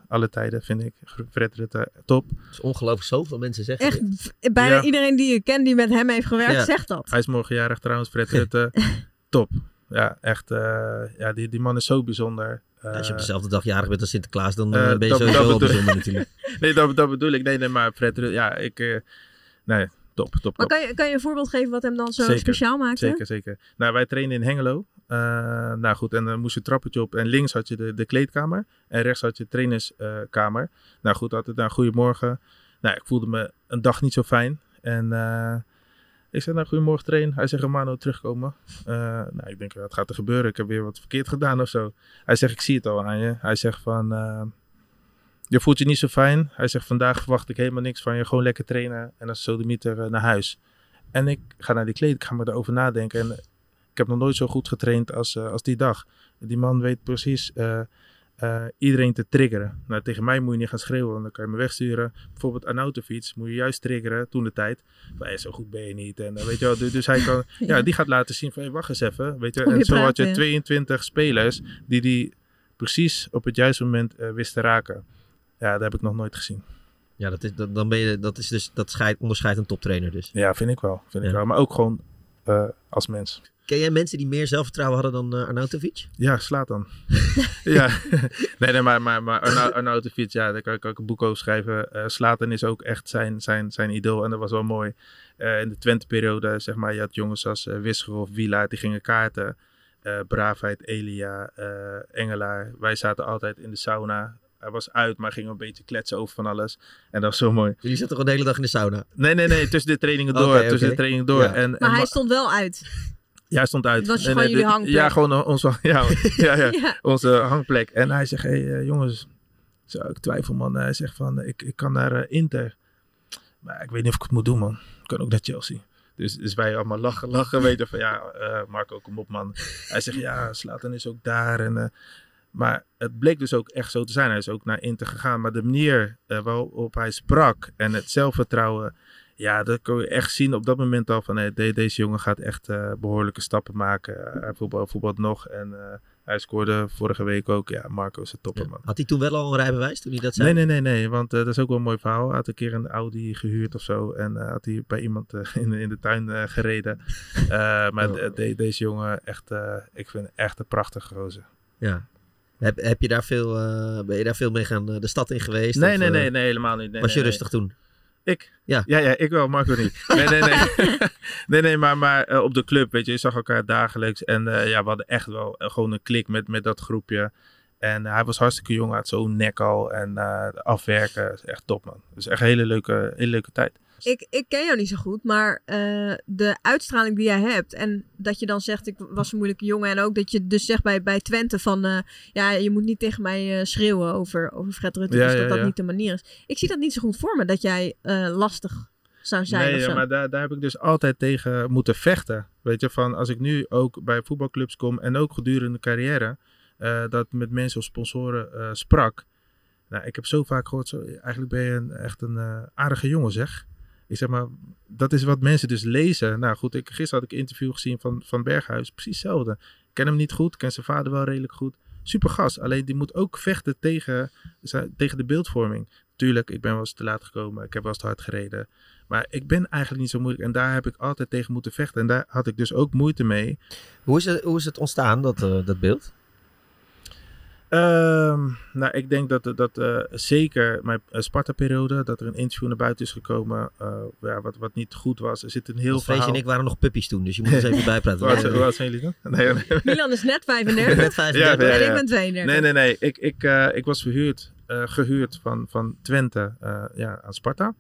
alle tijden, vind ik. Fred Rutte, top. Het is ongelooflijk zoveel mensen zeggen. Echt, dit. bijna Ja. iedereen die je kent die met hem heeft gewerkt, Ja. zegt dat. Hij is morgen jarig trouwens, Fred Rutte. top. Ja, echt. eh, ja, die, die man is zo bijzonder. Eh, Als je op dezelfde dag jarig bent als Sinterklaas, dan eh, eh, ben je dat- sowieso dat bijzonder natuurlijk. nee, dat, dat bedoel ik. Nee, nee, maar Fred Rutte, ja, ik... eh, nee, top, top, Maar top. kan je, kan je een voorbeeld geven wat hem dan zo Zeker, speciaal maakte? Zeker, zeker. Nou, wij trainen in Hengelo. Eh, nou goed, en dan moest je een trappetje op. En links had je de, de kleedkamer. En rechts had je de trainerskamer. nou goed, altijd een goedemorgen. Nou, ik voelde me een dag niet zo fijn. En eh, ik zei, nou, goedemorgen train. Hij zegt, Romano, terugkomen. Eh, nou, ik denk, wat gaat er gebeuren? Ik heb weer wat verkeerd gedaan of zo. Hij zegt, ik zie het al aan je. Hij zegt van, je voelt je niet zo fijn. Hij zegt, vandaag verwacht ik helemaal niks van je. Gewoon lekker trainen. En dan sodemieter uh, naar huis. En ik ga naar die kleedkamer daarover nadenken. En heb nog nooit zo goed getraind als, eh, als die dag. Die man weet precies eh, eh, iedereen te triggeren. Nou, tegen mij moet je niet gaan schreeuwen, want dan kan je me wegsturen. Bijvoorbeeld aan autofiets moet je juist triggeren toen de tijd. Van, hey, zo goed ben je niet. En, weet je wel, dus, dus hij kan, ja. die gaat laten zien van, hey, wacht eens even. Weet je, en je zo had je ja. 22 spelers die die precies op het juiste moment eh, wisten te raken. Ja, dat heb ik nog nooit gezien. Ja, dat is, dat, dan ben je, dat is dus, dat scheidt, onderscheidt een toptrainer dus. Ja, vind ik wel. Vind ik wel. Maar ook gewoon eh, als mens. Ken jij mensen die meer zelfvertrouwen hadden dan uh, Arnautovic? Ja, slaat dan. ja, nee, nee, maar, maar, maar Arnau- Arnautovic, ja, daar kan ik ook een boek over schrijven. Eh Slaten is ook echt zijn, zijn, zijn idool en dat was wel mooi. Eh, in de Twente-periode, zeg maar, je had jongens als uh, Wisgerhoff, Wila, die gingen kaarten. Eh Braafheid, Elia, eh, Engelaar. Wij zaten altijd in de sauna. Hij was uit, maar ging een beetje kletsen over van alles. En dat was zo mooi. Jullie zaten toch de hele dag in de sauna? Nee, nee, nee, tussen de trainingen door. Tussen de trainingen door. Ja. En, Maar en hij ma- stond wel uit. Ja, stond uit. Het was gewoon nee, jullie dit- hangplek. Ja, gewoon eh, onze, ja, ja, ja, Ja. onze hangplek. En hij zegt, hé hey, eh, jongens, zo, ik twijfel man. Hij zegt van, ik, ik kan naar eh, Inter. Maar ik weet niet of ik het moet doen man. Ik kan ook naar Chelsea. Dus, dus wij allemaal lachen, lachen. Weten van, ja, eh, Marco, kom op man. Hij zegt, ja, Slatan is ook daar. En, eh, maar het bleek dus ook echt zo te zijn. Hij is ook naar Inter gegaan. Maar de manier eh, waarop hij sprak en het zelfvertrouwen... Ja, dat kon je echt zien op dat moment al van hey, deze jongen gaat echt eh, behoorlijke stappen maken. Hij voetbal, voetbalt nog en eh, hij scoorde vorige week ook. Ja, Marco is een topper man. Had hij toen wel al een rijbewijs toen hij dat zei? Nee, nee, nee, nee, want eh, dat is ook wel een mooi verhaal. Hij had een keer een Audi gehuurd of zo en eh, had hij bij iemand eh, in, de- in de tuin eh, gereden. Eh, maar Oh. de- de- deze jongen, echt, eh, ik vind echt een prachtige gozer. Ja. Heb, heb je daar veel, eh, ben je daar veel mee gaan eh, de stad in geweest? Nee, Of, nee, eh, nee, nee, helemaal niet. Nee, was je nee, rustig toen? Ik? Ja. Ja, ja, ik wel, Marco niet. Nee, nee, nee. nee, nee, maar, maar eh, op de club, weet je, je zag elkaar dagelijks. En eh, ja, we hadden echt wel eh, gewoon een klik met, met dat groepje. En hij was hartstikke jong, had zo'n nek al. En afwerken, echt top, man. Dus echt een hele leuke, hele leuke tijd. Ik, ik ken jou niet zo goed, maar eh, de uitstraling die jij hebt en dat je dan zegt ik was een moeilijke jongen en ook dat je dus zegt bij, bij Twente van eh, ja je moet niet tegen mij eh, schreeuwen over, over Fred Rutte, Ja, dus ja, dat dat ja. niet de manier is. Ik zie dat niet zo goed voor me dat jij lastig zou zijn nee, maar daar, daar heb ik dus altijd tegen moeten vechten. Weet je, van als ik nu ook bij voetbalclubs kom en ook gedurende de carrière, dat met mensen of sponsoren sprak. Nou, ik heb zo vaak gehoord, zo, eigenlijk ben je een, echt een aardige jongen zeg. Ik zeg maar, dat is wat mensen dus lezen. Nou goed, ik, gisteren had ik een interview gezien van, van Berghuis, precies hetzelfde. Ken hem niet goed, ken zijn vader wel redelijk goed. Super gast, alleen die moet ook vechten tegen, tegen de beeldvorming. Tuurlijk, ik ben wel eens te laat gekomen, ik heb wel eens te hard gereden. Maar ik ben eigenlijk niet zo moeilijk en daar heb ik altijd tegen moeten vechten. En daar had ik dus ook moeite mee. Hoe is het, hoe is het ontstaan, dat, eh, dat beeld? Ehm, nou, ik denk dat, dat eh, zeker mijn eh, Sparta-periode, dat er een interview naar buiten is gekomen, eh, ja, wat, wat niet goed was. Er zit een heel verhaal... en ik waren nog puppies toen, dus je moet eens even bijpraten. Hoe oud zijn- hoe oud zijn jullie dan? Nee, nee, Milan is net Ik ben 35 net 35. Ja, ja, en ik ben 32. nee, nee, nee. Ik, ik, eh, ik was verhuurd, eh, gehuurd van, van Twente eh, ja, aan Sparta.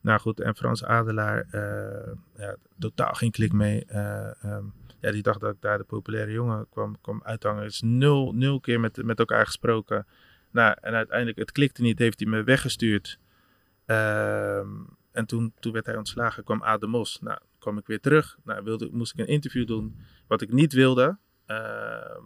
Nou goed, en Frans Adelaar, eh, ja, totaal geen klik mee. Eh, ehm, ja, die dacht dat ik daar de populaire jongen kwam, kwam uithangen. Het is nul, nul keer met, met elkaar gesproken. Nou, en uiteindelijk, het klikte niet, heeft hij me weggestuurd. Ehm, en toen, toen werd hij ontslagen, kwam Adem Mos. Nou, kwam ik weer terug. Nou, wilde, moest ik een interview doen, wat ik niet wilde. Ehm,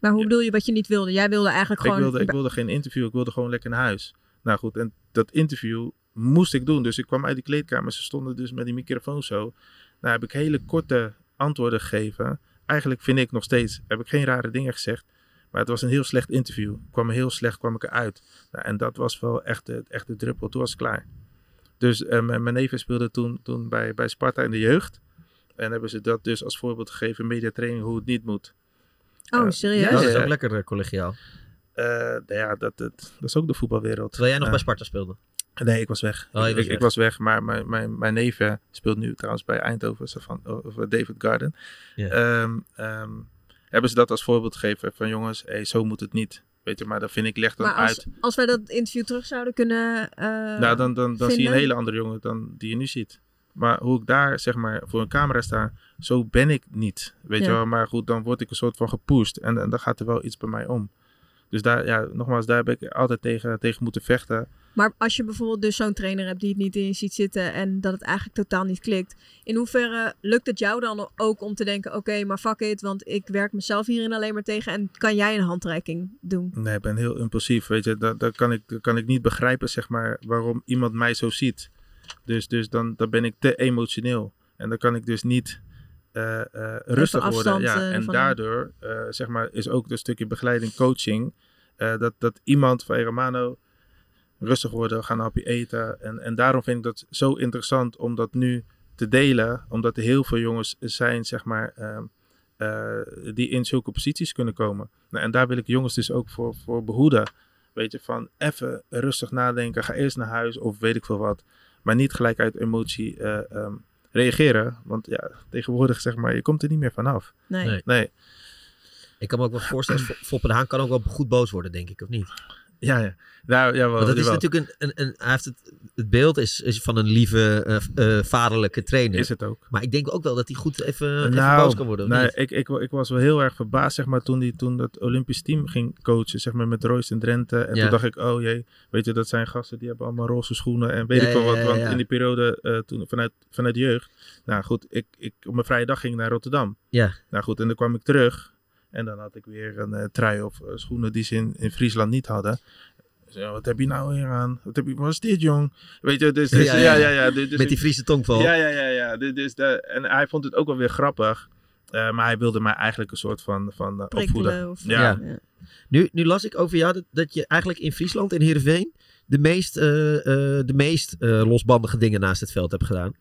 Maar hoe bedoel je wat je niet wilde? Jij wilde eigenlijk ik gewoon... wilde, ik wilde geen interview, ik wilde gewoon lekker naar huis. Nou goed, en dat interview moest ik doen. Dus ik kwam uit die kleedkamer, ze stonden dus met die microfoon zo. Nou heb ik hele korte antwoorden gegeven. Eigenlijk vind ik nog steeds, heb ik geen rare dingen gezegd. Maar het was een heel slecht interview. Ik kwam heel slecht, kwam ik eruit. Nou, en dat was wel echt de, echt de druppel. Toen was het klaar. Dus eh, mijn mijn neven speelde toen, toen bij, bij Sparta in de jeugd. En hebben ze dat dus als voorbeeld gegeven, mediatraining, hoe het niet moet. Oh, Eh, serieus? Ja, dat is ook lekker eh, collegiaal. Eh, nou ja, dat, dat, dat is ook de voetbalwereld. Terwijl jij nog bij Sparta speelde. Nee, ik was weg. Oh, ik, was ik, weg. ik was weg, maar mijn, mijn, mijn neef eh, speelt nu trouwens bij Eindhoven, zo van, of David Garden. Ehm, ehm, hebben ze dat als voorbeeld gegeven van jongens, hey, zo moet het niet. Weet je, maar dan vind ik, leg dan Maar uit. als, als wij dat interview terug zouden kunnen eh, nou, dan, dan, dan zie je een hele andere jongen dan die je nu ziet. Maar hoe ik daar, zeg maar, voor een camera sta, zo ben ik niet. Weet Ja. je wel, maar goed, dan word ik een soort van gepusht. En, en dan gaat er wel iets bij mij om. Dus daar, ja, nogmaals, daar heb ik altijd tegen, tegen moeten vechten. Maar als je bijvoorbeeld dus zo'n trainer hebt die het niet in je ziet zitten en dat het eigenlijk totaal niet klikt. In hoeverre lukt het jou dan ook om te denken, oké, maar fuck it, want ik werk mezelf hierin alleen maar tegen en kan jij een handreiking doen? Nee, ik ben heel impulsief, weet je. Dat, dat, kan ik, dat kan ik niet begrijpen, zeg maar, waarom iemand mij zo ziet. Dus, dus dan, dan ben ik te emotioneel. En dan kan ik dus niet eh, eh, rustig worden. Ja. eh, en daardoor, zeg maar, is ook een stukje begeleiding, coaching. dat, dat iemand van hey, Romano rustig worden, gaan een hapje eten. En, en daarom vind ik dat zo interessant om dat nu te delen. Omdat er heel veel jongens zijn, zeg maar, ehm, eh, die in zulke posities kunnen komen. Nou, en daar wil ik jongens dus ook voor, voor behoeden. Weet je, van even rustig nadenken. Ga eerst naar huis of weet ik veel wat. Maar niet gelijk uit emotie eh, ehm, reageren. Want ja, tegenwoordig zeg maar, je komt er niet meer vanaf. Nee. Nee. Nee, Ik kan me ook wel voorstellen, Fo- Foppe de Haan kan ook wel goed boos worden, denk ik, of niet? Ja, ja. Nou, ja, wel, dat is natuurlijk een, een, een hij heeft het, het beeld is, is van een lieve, eh, eh, vaderlijke trainer. Is het ook. Maar ik denk ook wel dat hij goed even, even Nou, boos kan worden. niet? ik, ik, ik was wel heel erg verbaasd, zeg maar, toen, die, toen dat Olympisch team ging coachen, zeg maar, met Royce en Drenthe. En Ja. toen dacht ik, oh jee, weet je, dat zijn gasten die hebben allemaal roze schoenen en weet Ja, ik wel wat. Want in die periode, eh, toen, vanuit, vanuit jeugd, nou goed, ik, ik, op mijn vrije dag ging ik naar Rotterdam. Ja. Nou goed, en dan kwam ik terug en dan had ik weer een eh, trui of eh, schoenen die ze in, in Friesland niet hadden. Zei, wat heb je nou weer aan? Wat, heb je, wat is dit, jong? Weet je, dus, dus Ja, ja, ja. ja, ja. dus, dus Met die Friese tongval. ja, ja, ja, ja. Dus, dus de, en hij vond het ook wel weer grappig. Eh, maar hij wilde mij eigenlijk een soort van, van eh, opvoeden. Of Ja. Ja. Nu, nu las ik over jou dat, dat je eigenlijk in Friesland, in Heerenveen, de meest, eh, eh, de meest eh, losbandige dingen naast het veld hebt gedaan.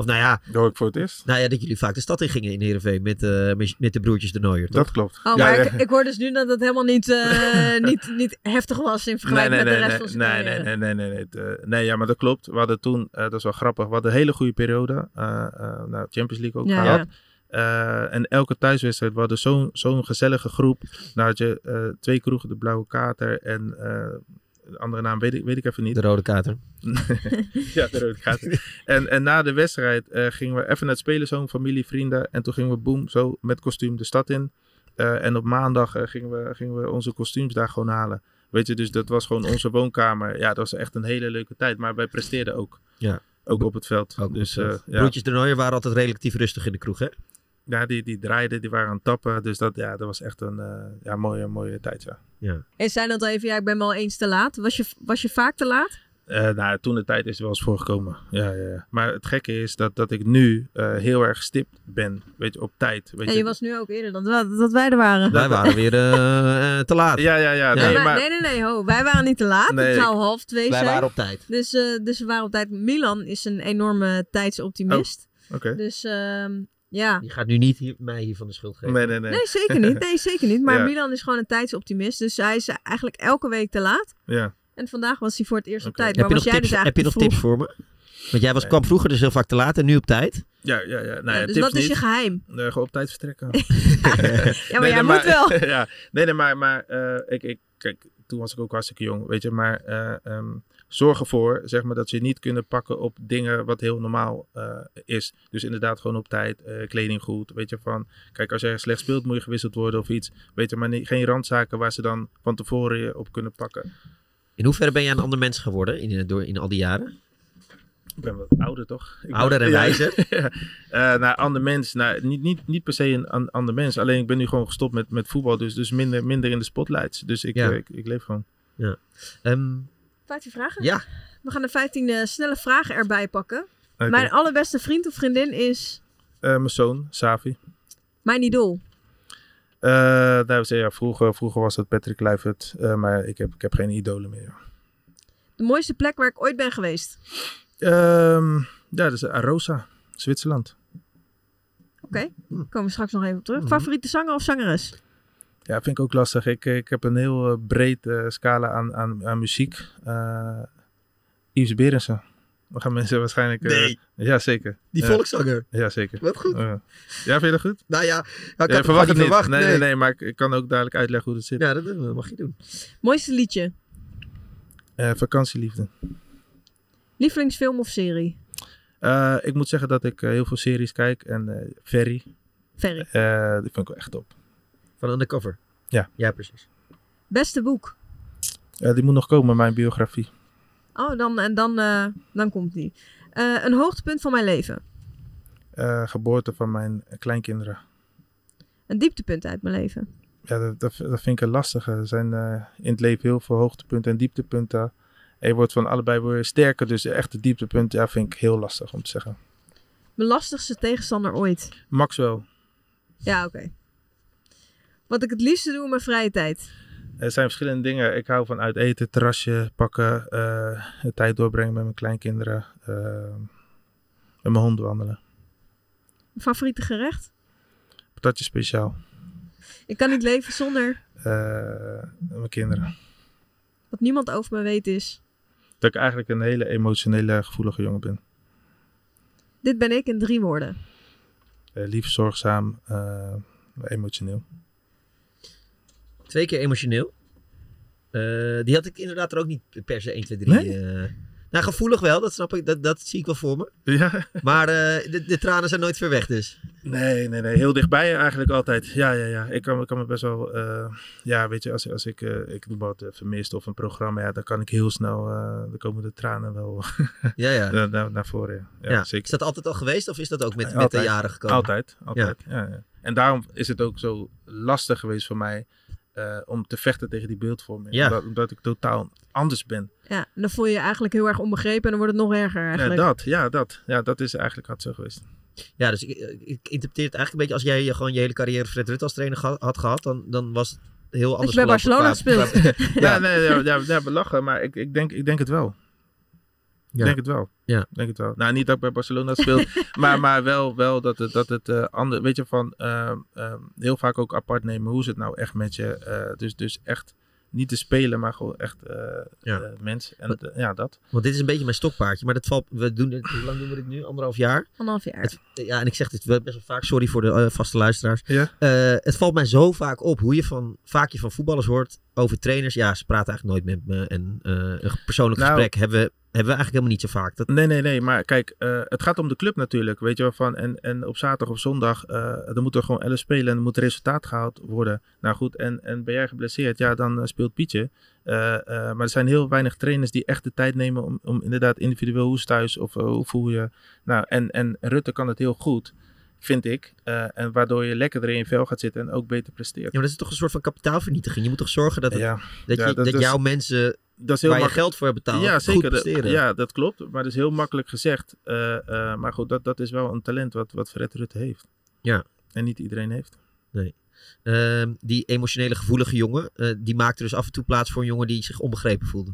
Of nou ja, Dat ik voor het eerst. nou ja, dat jullie vaak de stad in gingen in Heerenveen met, eh, met, met de broertjes de Nooier, toch? Dat klopt. Oh, Ja, maar ja. ik, ik hoor dus nu dat het helemaal niet, eh, niet, niet heftig was in Nee, vergelijking nee, met nee, de rest nee, van zijn nee, nee, nee, nee, nee, nee, het, eh, nee, ja, maar dat klopt. We hadden toen, eh, dat is wel grappig, we hadden een hele goede periode. eh, eh, nou, Champions League ook Ja, gehad. ja. Eh, en elke thuiswedstrijd, we hadden zo'n gezellige groep. Nou had je eh, twee kroegen, de Blauwe Kater en eh, de andere naam weet ik, weet ik even niet. De Rode Kater. ja, de rode kaart. en, en na de wedstrijd eh, gingen we even naar het spelershome, familie, vrienden. En toen gingen we boem, zo met kostuum de stad in. Eh, en op maandag eh, gingen, we, gingen we onze kostuums daar gewoon halen. Weet je, dus dat was gewoon onze woonkamer. Ja, dat was echt een hele leuke tijd. Maar wij presteerden ook. Ja. Ook op het veld. Ook dus ja. Broertjes de Nooier waren altijd relatief rustig in de kroeg, hè? Ja, die, die draaiden, die waren aan het tappen. Dus dat, ja, dat was echt een eh, ja, mooie, mooie tijd, ja. Ja. En zei dat even, ja, ik ben wel eens te laat. Was je, was je vaak te laat? Eh, nou, toen de tijd is er wel eens voorgekomen. Ja, ja, ja. Maar het gekke is dat, dat ik nu eh, heel erg stipt ben. Weet je, op tijd. Weet En je was nu ook eerder dan dat, dat wij er waren. Wij waren weer te laat. Ja, ja, ja. Ja. Nee, nee, maar, maar... nee, nee, nee, ho. Wij waren niet te laat. Nee, het zou half twee Wij zijn. waren op tijd. Dus, eh, dus we waren op tijd. Milan is een enorme tijdsoptimist. Oké. Dus ehm, ja. Je gaat nu niet hier, mij hiervan de schuld geven. Nee, nee, nee. Nee, zeker niet. Nee, zeker niet. Maar Ja. Milan is gewoon een tijdsoptimist. Dus hij is eigenlijk elke week te laat. Ja. En vandaag was hij voor het eerst op tijd. Heb Maar je, nog was jij tips, dus heb je nog tips voor me? Want jij was, kwam vroeger dus heel vaak te laat en nu op tijd. Ja, ja, ja. Nou, ja, Ja, dus tips wat is je geheim? Gewoon op tijd vertrekken. Ja, maar Nee, jij nee, moet wel. ja, nee, nee, maar, maar eh, ik, ik, kijk, toen was ik ook hartstikke jong, weet je. Maar eh, ehm, zorg ervoor, zeg maar, dat ze niet kunnen pakken op dingen wat heel normaal eh, is. Dus inderdaad gewoon op tijd, eh, kleding goed, weet je. Van, kijk, als jij slecht speelt, moet je gewisseld worden of iets. Weet je, maar niet, geen randzaken waar ze dan van tevoren je op kunnen pakken. In hoeverre ben jij een ander mens geworden in, door, in al die jaren? Ik ben wat ouder, toch? Ik Ouder ben- en Ja, wijzer? ja. Eh, nou, ander mens. Nou, niet, niet, niet per se een an- ander mens. Alleen ik ben nu gewoon gestopt met, met voetbal. Dus, dus minder, minder in de spotlights. Dus ik, Ja. eh, ik, ik leef gewoon. Ehm, 15 vragen? ja, We gaan de 15 eh, snelle vragen erbij pakken. Mijn allerbeste vriend of vriendin is Eh, mijn zoon, Savi. mijn idool. Eh, nou, ze- ja, vroeger, vroeger was dat Patrick Kluivert. eh, maar ik heb, ik heb geen idolen meer. De mooiste plek waar ik ooit ben geweest. Ehm, ja, dat is Arosa, Zwitserland. Oké, komen we straks nog even op terug. Mhm. Favoriete zanger of zangeres? Ja, vind ik ook lastig. Ik, ik heb een heel eh, breed eh, scala aan, aan, aan muziek. Eh Yves Berensen. Dan gaan mensen waarschijnlijk... eh, Nee. Ja, zeker. die Ja. volkszanger. Ja, zeker. Wat goed. Eh, ja, vind je dat goed? Nou ja, ik Ja, verwacht het niet verwacht. nee, nee, nee, maar ik, ik kan ook dadelijk uitleggen hoe het zit. Ja, dat, dat mag je doen. Mooiste liedje? Eh, vakantieliefde. Lievelingsfilm of serie? Eh, ik moet zeggen dat ik eh, heel veel series kijk. En eh Ferry, Ferry. eh, die vind ik wel echt top. Van Undercover. Ja. Ja, precies. Beste boek? Eh, die moet nog komen, mijn biografie. Oh, dan, en dan, eh, dan komt die. Eh, een hoogtepunt van mijn leven. Eh, geboorte van mijn kleinkinderen. Een dieptepunt uit mijn leven. Ja, dat, dat, dat vind ik een lastige. Er zijn eh, in het leven heel veel hoogtepunten en dieptepunten. En je wordt van allebei weer sterker. Dus de echte dieptepunt ja, vind ik heel lastig om te zeggen. Mijn lastigste tegenstander ooit. Maxwell. Ja, oké. Wat ik het liefste doe in mijn vrije tijd. Er zijn verschillende dingen. Ik hou van uit eten, terrasje pakken, eh, tijd doorbrengen met mijn kleinkinderen, eh, met mijn hond wandelen. Favoriete gerecht? Patatje speciaal. Ik kan niet leven zonder Eh, mijn kinderen. wat niemand over me weet is. Dat ik eigenlijk een hele emotionele, gevoelige jongen ben. Dit ben ik in drie woorden. Eh, lief, zorgzaam, eh, emotioneel. Twee keer emotioneel. Eh, die had ik inderdaad er ook niet per se 1, 2, 3. Nee? eh. nou, gevoelig wel, dat snap ik. Dat, dat zie ik wel voor me. Ja. Maar eh, de, de tranen zijn nooit ver weg dus. Nee, nee, nee. Heel dichtbij eigenlijk altijd. Ja, ja, ja. Ik kan, ik kan me best wel... eh, ja, weet je, als, als ik... ik doe wat vermist of een programma, ja, dan kan ik heel snel... dan komen de tranen wel Ja, ja. naar, naar, naar voren. Ja, zeker. Is dat altijd al geweest of is dat ook met, met de jaren gekomen? Altijd, altijd. Ja. Ja, En daarom is het ook zo lastig geweest voor mij eh, om te vechten tegen die beeldvorming. Ja. Omdat, omdat ik totaal anders ben. Ja, dan voel je je eigenlijk heel erg onbegrepen en dan wordt het nog erger Ja, eigenlijk. dat, ja, dat. Ja, dat is eigenlijk had zo geweest. Ja, dus ik, ik interpreteer het eigenlijk een beetje als jij je gewoon je hele carrière Fred Rutte als trainer had gehad, dan, dan was het heel anders je bij Barcelona gespeeld. Ja, nee, ja, ja, ja, we lachen, maar ik, ik, denk, ik denk het wel. Ik Ja. denk het wel. Ja. Ik denk het wel. Nou, niet dat ik bij Barcelona speel, maar, maar wel, wel dat het, dat het eh, ander, weet je, van ehm, ehm, heel vaak ook apart nemen. Hoe is het nou echt met je? Eh, dus, dus echt niet te spelen, maar gewoon echt eh Ja. eh, mens. En eh, ja, dat. Want dit is een beetje mijn stokpaardje, maar dat valt, we doen dit, hoe lang doen we dit nu? Anderhalf jaar? Anderhalf jaar. Het- ja, en ik zeg dit wel best wel vaak, sorry voor de vaste luisteraars. Ja. Eh, het valt mij zo vaak op hoe je van, vaak je van voetballers hoort over trainers. Ja, ze praten eigenlijk nooit met me. En eh, een persoonlijk Nou- gesprek hebben, we- hebben we eigenlijk helemaal niet zo vaak. Dat, Nee, nee, nee. Maar kijk, eh, het gaat om de club natuurlijk. Weet je wel van. En, en op zaterdag of zondag. eh dan moet er gewoon 11 spelen. En er moet resultaat gehaald worden. Nou goed. En, en ben jij geblesseerd? Ja, dan eh, speelt Pietje. Maar er zijn heel weinig trainers die echt de tijd nemen. Om, om inderdaad individueel hoe thuis. Of hoe voel je. Nou, en, en Rutte kan het heel goed. Vind ik. En waardoor je lekkerder in je vel gaat zitten. En ook beter presteert. ja, maar dat is toch een soort van kapitaalvernietiging. Je moet toch zorgen dat, het- Ja, dat, ja, je, dat jouw mensen dat is heel waar je geld voor hebt betaald Ja, zeker. Dat- ja, dat klopt. Maar dat is heel makkelijk gezegd. Eh, eh, maar goed, dat, dat is wel een talent wat, wat Fred Rutte heeft. Ja. En niet iedereen heeft. Ehm, die emotionele gevoelige jongen, eh, die maakte dus af en toe plaats voor een jongen die zich onbegrepen voelde.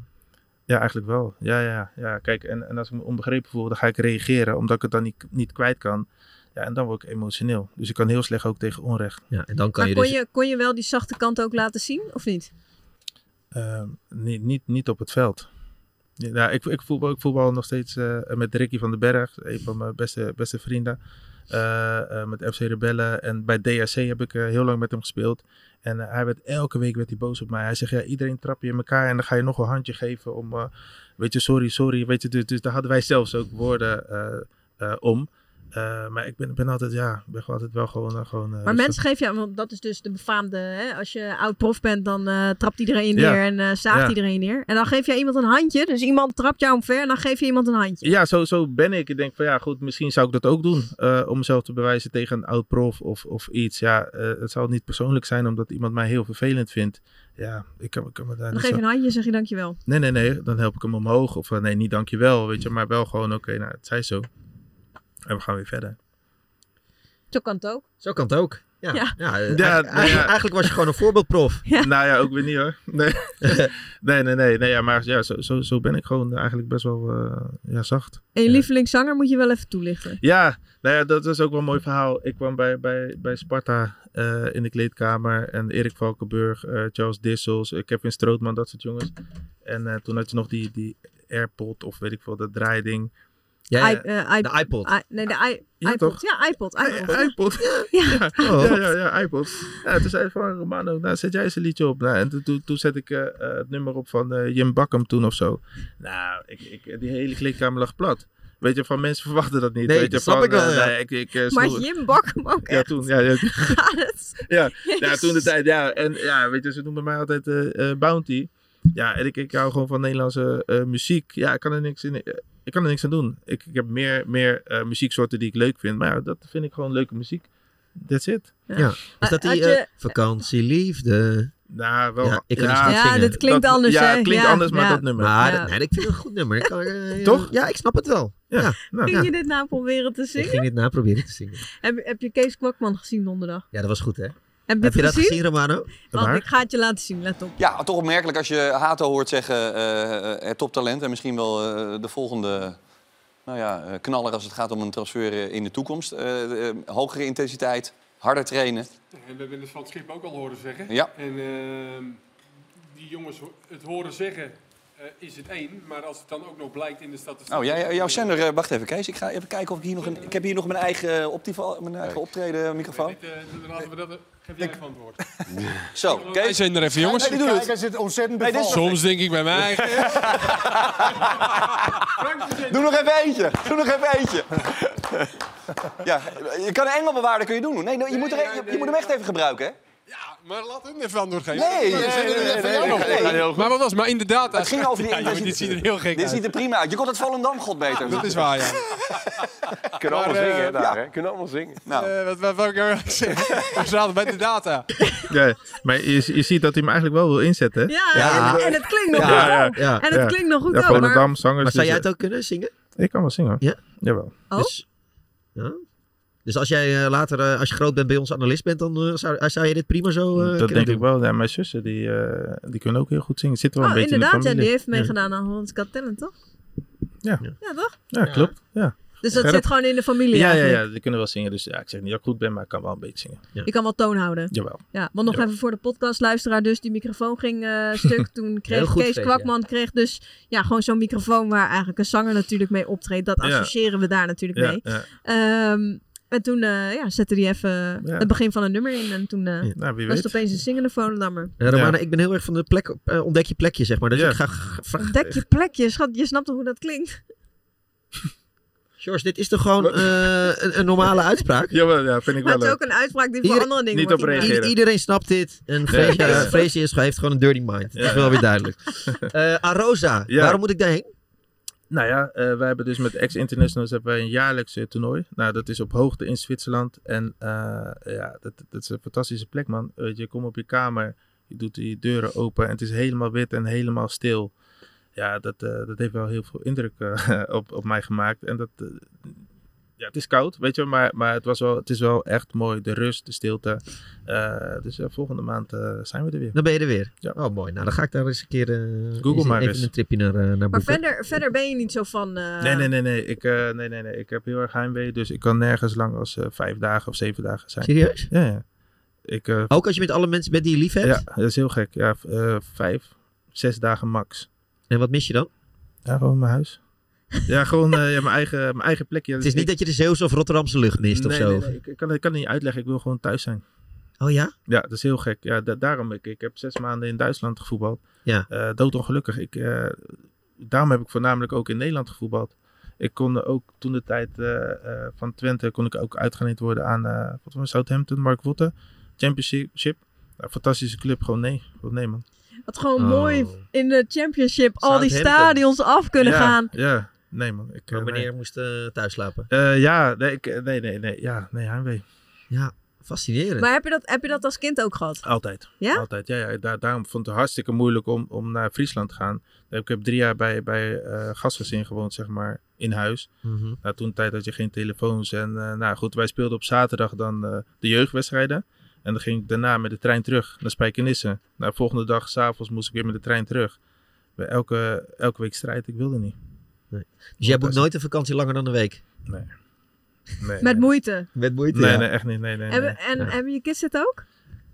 Ja, eigenlijk wel. Ja, ja, ja. Kijk, en, en als ik me onbegrepen voel, dan ga ik reageren, omdat ik het dan niet, niet kwijt kan. Ja, en dan word ik emotioneel. Dus ik kan heel slecht ook tegen onrecht. Ja, en dan kan Maar je kon, dus... je, kon je wel die zachte kant ook laten zien, of niet? Ehm, niet, niet, niet op het veld. Ja, ik, ik, voetbal, voetbal nog steeds eh, met Ricky van den Berg, een van mijn beste, beste vrienden. Eh, eh, met FC Rebellen. En bij DHC heb ik heel lang met hem gespeeld. En hij werd elke week werd hij boos op mij. Hij zegt, ja, iedereen trap je in elkaar en dan ga je nog een handje geven om, weet je, sorry, sorry. Weet je, dus, dus daar hadden wij zelfs ook woorden om. Eh, maar ik ben, ben altijd, ja, ben altijd wel gewoon... eh, gewoon eh, Maar mensen geven jou, want dat is dus de befaamde, hè? als je oud prof bent, dan trapt iedereen neer en zaagt iedereen neer. En dan geef jij iemand een handje, dus iemand trapt jou omver en dan geef je iemand een handje. Ja, zo, zo ben ik. Ik denk van ja, goed, misschien zou ik dat ook doen. om mezelf te bewijzen tegen een oud prof of, of iets. Ja, het zal niet persoonlijk zijn omdat iemand mij heel vervelend vindt. Ja, ik kan, ik kan me daar Dan geef je een handje en zeg je dankjewel. Nee, nee, nee. Dan help ik hem omhoog. Of nee, niet dankjewel, weet je. Maar wel gewoon, oké, nou, het zij zo. En we gaan weer verder. Zo kan het ook. Zo kan het ook. Ja, Ja. ja. Ja, eigenlijk, nou eigenlijk- ja. eigenlijk was je gewoon een voorbeeldprof. Nou ja, ook weer niet hoor. Nee, nee, nee. nee, nee ja, maar ja, zo, zo, zo ben ik gewoon eigenlijk best wel eh, ja, zacht. En je Ja. lievelingszanger moet je wel even toelichten. Ja, nou ja, dat is ook wel een mooi verhaal. Ik kwam bij, bij, bij Sparta eh, in de kleedkamer. En Erik Valkenburg, eh, Charles Dissels, Kevin Strootman, dat soort jongens. En eh, toen had je nog die, die AirPod of weet ik veel, dat draaiding. Ja, I- eh, i- de iPod. i- nee, de i- Ja, iPod. toch? Ja, iPod. iPod. iPod. Ja. Ja, ja, ja, ja, iPod. Ja, toen zei hij van, Romano, nou, zet jij eens een liedje op. Nou, en toen, toen, toen zet ik eh, eh, het nummer op van eh, Jim Bakkum toen of zo. Nou, ik, ik, die hele kleedkamer lag plat. Weet je, van mensen verwachten dat niet. Nee, weet je, dat snap van, ik wel, ja. nee, ik, ik, Maar Jim bak hem ook Ja, toen. Ja, ja? Ja, ja, toen de tijd, ja. En ja, weet je, ze noemen mij altijd eh, eh, Bounty. Ja, en ik, ik hou gewoon van Nederlandse eh, muziek. Ja, ik kan er niks, in, ik kan er niks aan doen. Ik, ik heb meer, meer eh, muzieksoorten die ik leuk vind. Maar ja, dat vind ik gewoon leuke muziek. That's it. Ja. Is dat die je- eh, vakantieliefde? Nou, wel. Ja, ik kan niet Ja, zingen. dit klinkt dat- anders, Ja, het klinkt Ja, anders, maar ja. dat nummer. Maar Ja. dat- nee, ik vind het een goed nummer. Ik kan, eh, Toch? Ja, ik snap het wel. Ja, Ja. nou, Ging Ja. je dit nou proberen te Ik zingen? ging dit na proberen te zingen. Heb, heb je Kees Kwakman gezien donderdag? Ja, dat was goed, hè? Heb je Heb je dat gezien? gezien, Romano? Want ik ga het je laten zien, let op. Ja, toch opmerkelijk als je Hato hoort zeggen het toptalent. En misschien wel eh, de volgende nou ja, eh, knaller als het gaat om een transfer in de toekomst. Hogere intensiteit, harder trainen. En we hebben het van het schip ook al horen zeggen. Ja. En ehm, die jongens het horen zeggen eh, is het één. Maar als het dan ook nog blijkt in de statistiek... Oh, jij, jouw zender, wacht even Kees. Ik ga even kijken of ik hier nog een... Ik heb hier nog mijn eigen, optival, mijn eigen optreden microfoon. Dit, laten we dat... Geef jij even antwoord. Zo, Kees. zender even, jongens. Nee, die doet het. zit ontzettend is- Soms denk ik bij mij... Doe nog even eentje. Doe nog even eentje. Ja, je kan een engelbewaarder kun je doen. Nee, nee, je, moet er, je, je moet hem echt even gebruiken, hè? Ja, maar laat hem even antwoord geven. Nee, Maar nee, nee, het nee. Maar wat was maar inderdaad... Het ging over die Ja, dit ziet er heel gek Dit uit. ziet er prima uit. Je kon het Volendam god beter. Dat is waar, ja. Kunnen allemaal eh, zingen daar, ja. hè? Kunnen allemaal zingen. Nou, Eh, wat, wat wou ik nou zeggen? We zaten bij de data. Ja, maar je, je ziet dat hij hem eigenlijk wel wil inzetten. hè? Ja, Ja. En, en het klinkt nog Ja, goed. ja. Ja. En het klinkt nog goed Ja, ook. Maar, Volendam, zangers. Maar zou dus, jij het ook kunnen zingen? eh, Ik kan wel zingen. Ja? Jawel. Oh? Dus, ja. Dus als jij eh, later, eh, als je groot bent, bij ons analist bent, dan eh, zou, zou je dit prima zo eh, dat kunnen denk doen. ik wel. Ja, mijn zussen, die, eh, die kunnen ook heel goed zingen. Zitten wel oh, een beetje inderdaad, in ja, de die familie. heeft meegedaan aan Holland's Got Talent, toch? Ja. Ja, toch? Ja, klopt. Ja. Dus dat Gerrit? zit gewoon in de familie Ja, ja, eigenlijk. ja, die kunnen wel zingen. Dus ja, ik zeg niet dat ik goed ben, maar ik kan wel een beetje zingen. Je kan wel toon houden. Jawel. Ja, want nog Ja. even voor de podcastluisteraar dus. Die microfoon ging eh, stuk. Toen kreeg Kees Kwakman kreeg dus ja, gewoon zo'n microfoon waar eigenlijk een zanger natuurlijk mee optreedt. Dat Ja. associëren we daar natuurlijk Ja, mee. ja. En toen eh, ja, zette hij even Ja. het begin van een nummer in. En toen eh, Ja. Nou, wie was weet. het opeens een zingende Volendammer. Ja, Romana, Ja. ik ben heel erg van de plek, eh, ontdek je plekje, zeg maar. Dus Ja. ik ga vragen. Ontdek je plekje, schat. Je snapt toch hoe dat klinkt? George, dit is toch gewoon eh, een, een normale uitspraak? Jawel, ja, vind ik Maar wel het is leuk. ook een uitspraak die voor andere dingen niet op reageren. Iedereen snapt dit. En Freesia, Ja. Heeft gewoon een dirty mind. Dat is Ja. wel weer duidelijk. Eh Arosa, Ja. waarom moet ik daarheen? Nou ja, eh, wij hebben dus met ex-internationals hebben wij een jaarlijks eh, toernooi. Nou, dat is op hoogte in Zwitserland. En eh, ja, dat, dat is een fantastische plek, man. Je, komt op je kamer, je doet die deuren open en het is helemaal wit en helemaal stil. Ja, dat, dat heeft wel heel veel indruk op, op mij gemaakt. En dat, ja, het is koud, weet je, maar, maar het, was wel, het is wel echt mooi. De rust, de stilte. Eh, dus eh, volgende maand eh, zijn we er weer. Dan ben je er weer. Ja. Oh, mooi. Nou, dan ga ik daar eens een keer Google eens maar even eens. een tripje naar, eh, naar Maar verder, verder ben je niet zo van... eh, Nee, nee, nee, nee. Ik, eh, nee, nee, nee. ik heb heel erg heimwee, dus ik kan nergens lang als vijf dagen of zeven dagen zijn. Serieus? Ja, ja. Ik, eh, Ook als je met alle mensen bent die je lief hebt? ja, dat is heel gek. Ja, eh, vijf, zes dagen max. En wat mis je dan? Ja, gewoon mijn huis. Ja, gewoon eh, ja, mijn, eigen, mijn eigen plekje. Het is niet dat je de Zeeuwse of Rotterdamse lucht mist nee, of zo? Nee, nee, ik, ik kan, ik kan het niet uitleggen. Ik wil gewoon thuis zijn. Oh ja? Ja, dat is heel gek. Ja, da- daarom, ik, ik heb zes maanden in Duitsland gevoetbald. Ja. Eh, doodongelukkig. Ik, eh, daarom heb ik voornamelijk ook in Nederland gevoetbald. Ik kon ook toen de tijd eh, eh, van Twente kon ik ook uitgeleend worden aan eh, wat was het, Southampton, Mark Wotte. Championship. Nou, fantastische club. Gewoon nee. Gewoon nee, man. Wat gewoon Oh. mooi in de championship al die stadions af kunnen ja, gaan. Ja, nee, man. Ik, eh, Maar nee. meneer moest eh, thuis slapen. Eh, ja, nee, ik, eh, nee, nee, nee. Ja, nee, heimwee. Ja, fascinerend. Maar heb je, dat, heb je dat als kind ook gehad? Altijd. Ja? Altijd, ja. ja. Daar, daarom vond ik het hartstikke moeilijk om, om naar Friesland te gaan. Ik heb drie jaar bij, bij eh gastgezin gewoond, zeg maar, in huis. Mhm. Nou, toen tijd had je geen telefoons. En eh, nou goed, wij speelden op zaterdag dan eh, de jeugdwedstrijden. En dan ging ik daarna met de trein terug naar Spijkenisse. Nou, volgende dag, s'avonds, moest ik weer met de trein terug. Bij elke, elke week strijd, ik wilde niet. Dus jij boekt nooit een vakantie langer dan een week? Nee. nee Met nee. moeite. Met moeite, Nee, ja. nee, echt niet. Nee, nee, En, nee. en Nee. hebben je kids het ook?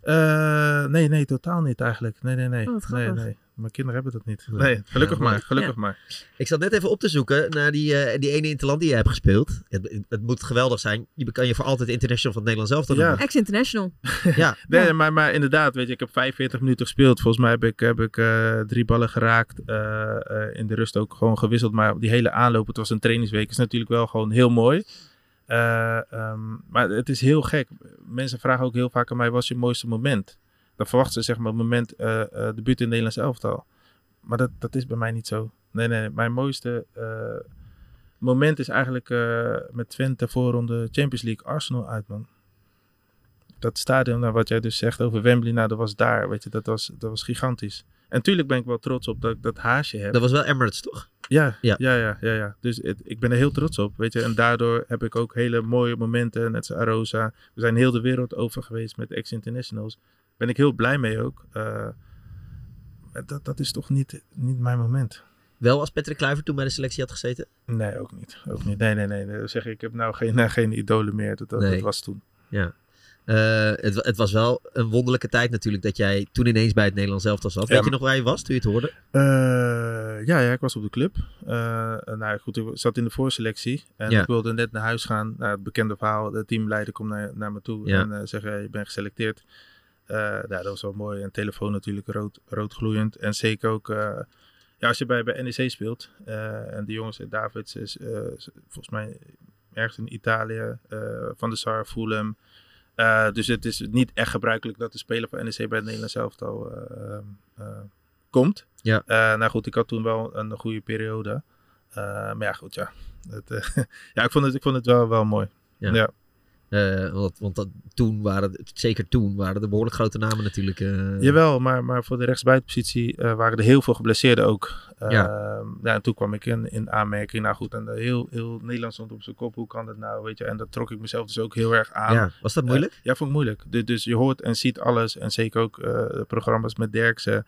Eh, nee, nee, totaal niet eigenlijk. Nee, nee, nee. Oh, wat nee, grappig. nee. Mijn kinderen hebben dat niet. Nee. Nee, gelukkig Ja, maar. Gelukkig Ja. maar. Ik zat net even op te zoeken naar die, eh, die ene interland die je hebt gespeeld. Het, het moet geweldig zijn. Je kan je voor altijd international van het Nederlands zelf Ja. noemen. Ex-international. Ja. Nee, Ja. maar, maar inderdaad, weet je, ik heb 45 minuten gespeeld. Volgens mij heb ik, heb ik eh, drie ballen geraakt. eh, eh, in de rust ook gewoon gewisseld. Maar die hele aanloop, het was een trainingsweek, is natuurlijk wel gewoon heel mooi. Eh, ehm, maar het is heel gek. Mensen vragen ook heel vaak aan mij, wat is je mooiste moment? Dan verwachten ze zeg maar het moment, eh eh debuut in het Nederlands elftal. maar dat, dat is bij mij niet zo. Nee, nee. Mijn mooiste eh, moment is eigenlijk met Twente voorronde Champions League Arsenal uit, man. Dat stadion, nou, wat jij dus zegt over Wembley, nou, dat was daar, weet je, dat was, dat was gigantisch. En natuurlijk ben ik wel trots op dat ik dat haasje heb. Dat was wel Emirates, toch? Ja, Ja. ja, ja, ja, ja, Dus het- ik ben er heel trots op, weet je. En daardoor heb ik ook hele mooie momenten, net zoals Arosa. We zijn heel de wereld over geweest met ex-internationals. Ben ik heel blij mee ook. Eh, dat, dat is toch niet, niet mijn moment. Wel als Patrick Kluivert toen bij de selectie had gezeten? Nee, ook niet. Ook niet. Nee, nee, nee. Zeg ik, heb nou geen, geen idolen meer. Dat, dat, Nee. dat was toen. Ja. Eh, het, het was wel een wonderlijke tijd natuurlijk dat jij toen ineens bij het Nederlands elftal zat. Ja, Weet je nog waar je was toen je het hoorde? Eh, ja, ja, ik was op de club. Nou goed, ik zat in de voorselectie. En Ja. ik wilde net naar huis gaan. Nou, het bekende verhaal. De teamleider komt naar, naar me toe Ja. en zegt, hey, je bent geselecteerd. Eh, nou, dat was wel mooi. En telefoon natuurlijk rood, rood gloeiend. En zeker ook, eh, ja, als je bij, bij NEC speelt. eh, en die jongens, Davids is volgens mij ergens in Italië. van de Sar, Fulham. Dus het is niet echt gebruikelijk dat de speler van NEC bij het Nederlands elftal komt. Ja. Nou goed, ik had toen wel een goede periode. Maar ja, goed, ja. Het, ja, ik vond het, ik vond het wel, wel mooi. Ja. Ja. Eh, want want dat, toen waren, zeker toen waren er behoorlijk grote namen natuurlijk. eh. Jawel, maar, maar voor de rechtsbuitenpositie eh, waren er heel veel geblesseerden ook. Ja. ja. en toen kwam ik in, in aanmerking. Nou goed, en heel, heel Nederland stond op zijn kop. Hoe kan dat nou, weet je? En dat trok ik mezelf dus ook heel erg aan. Ja, was dat moeilijk? Ja, vond ik moeilijk. Dus, dus je hoort en ziet alles. En zeker ook programma's met Derksen.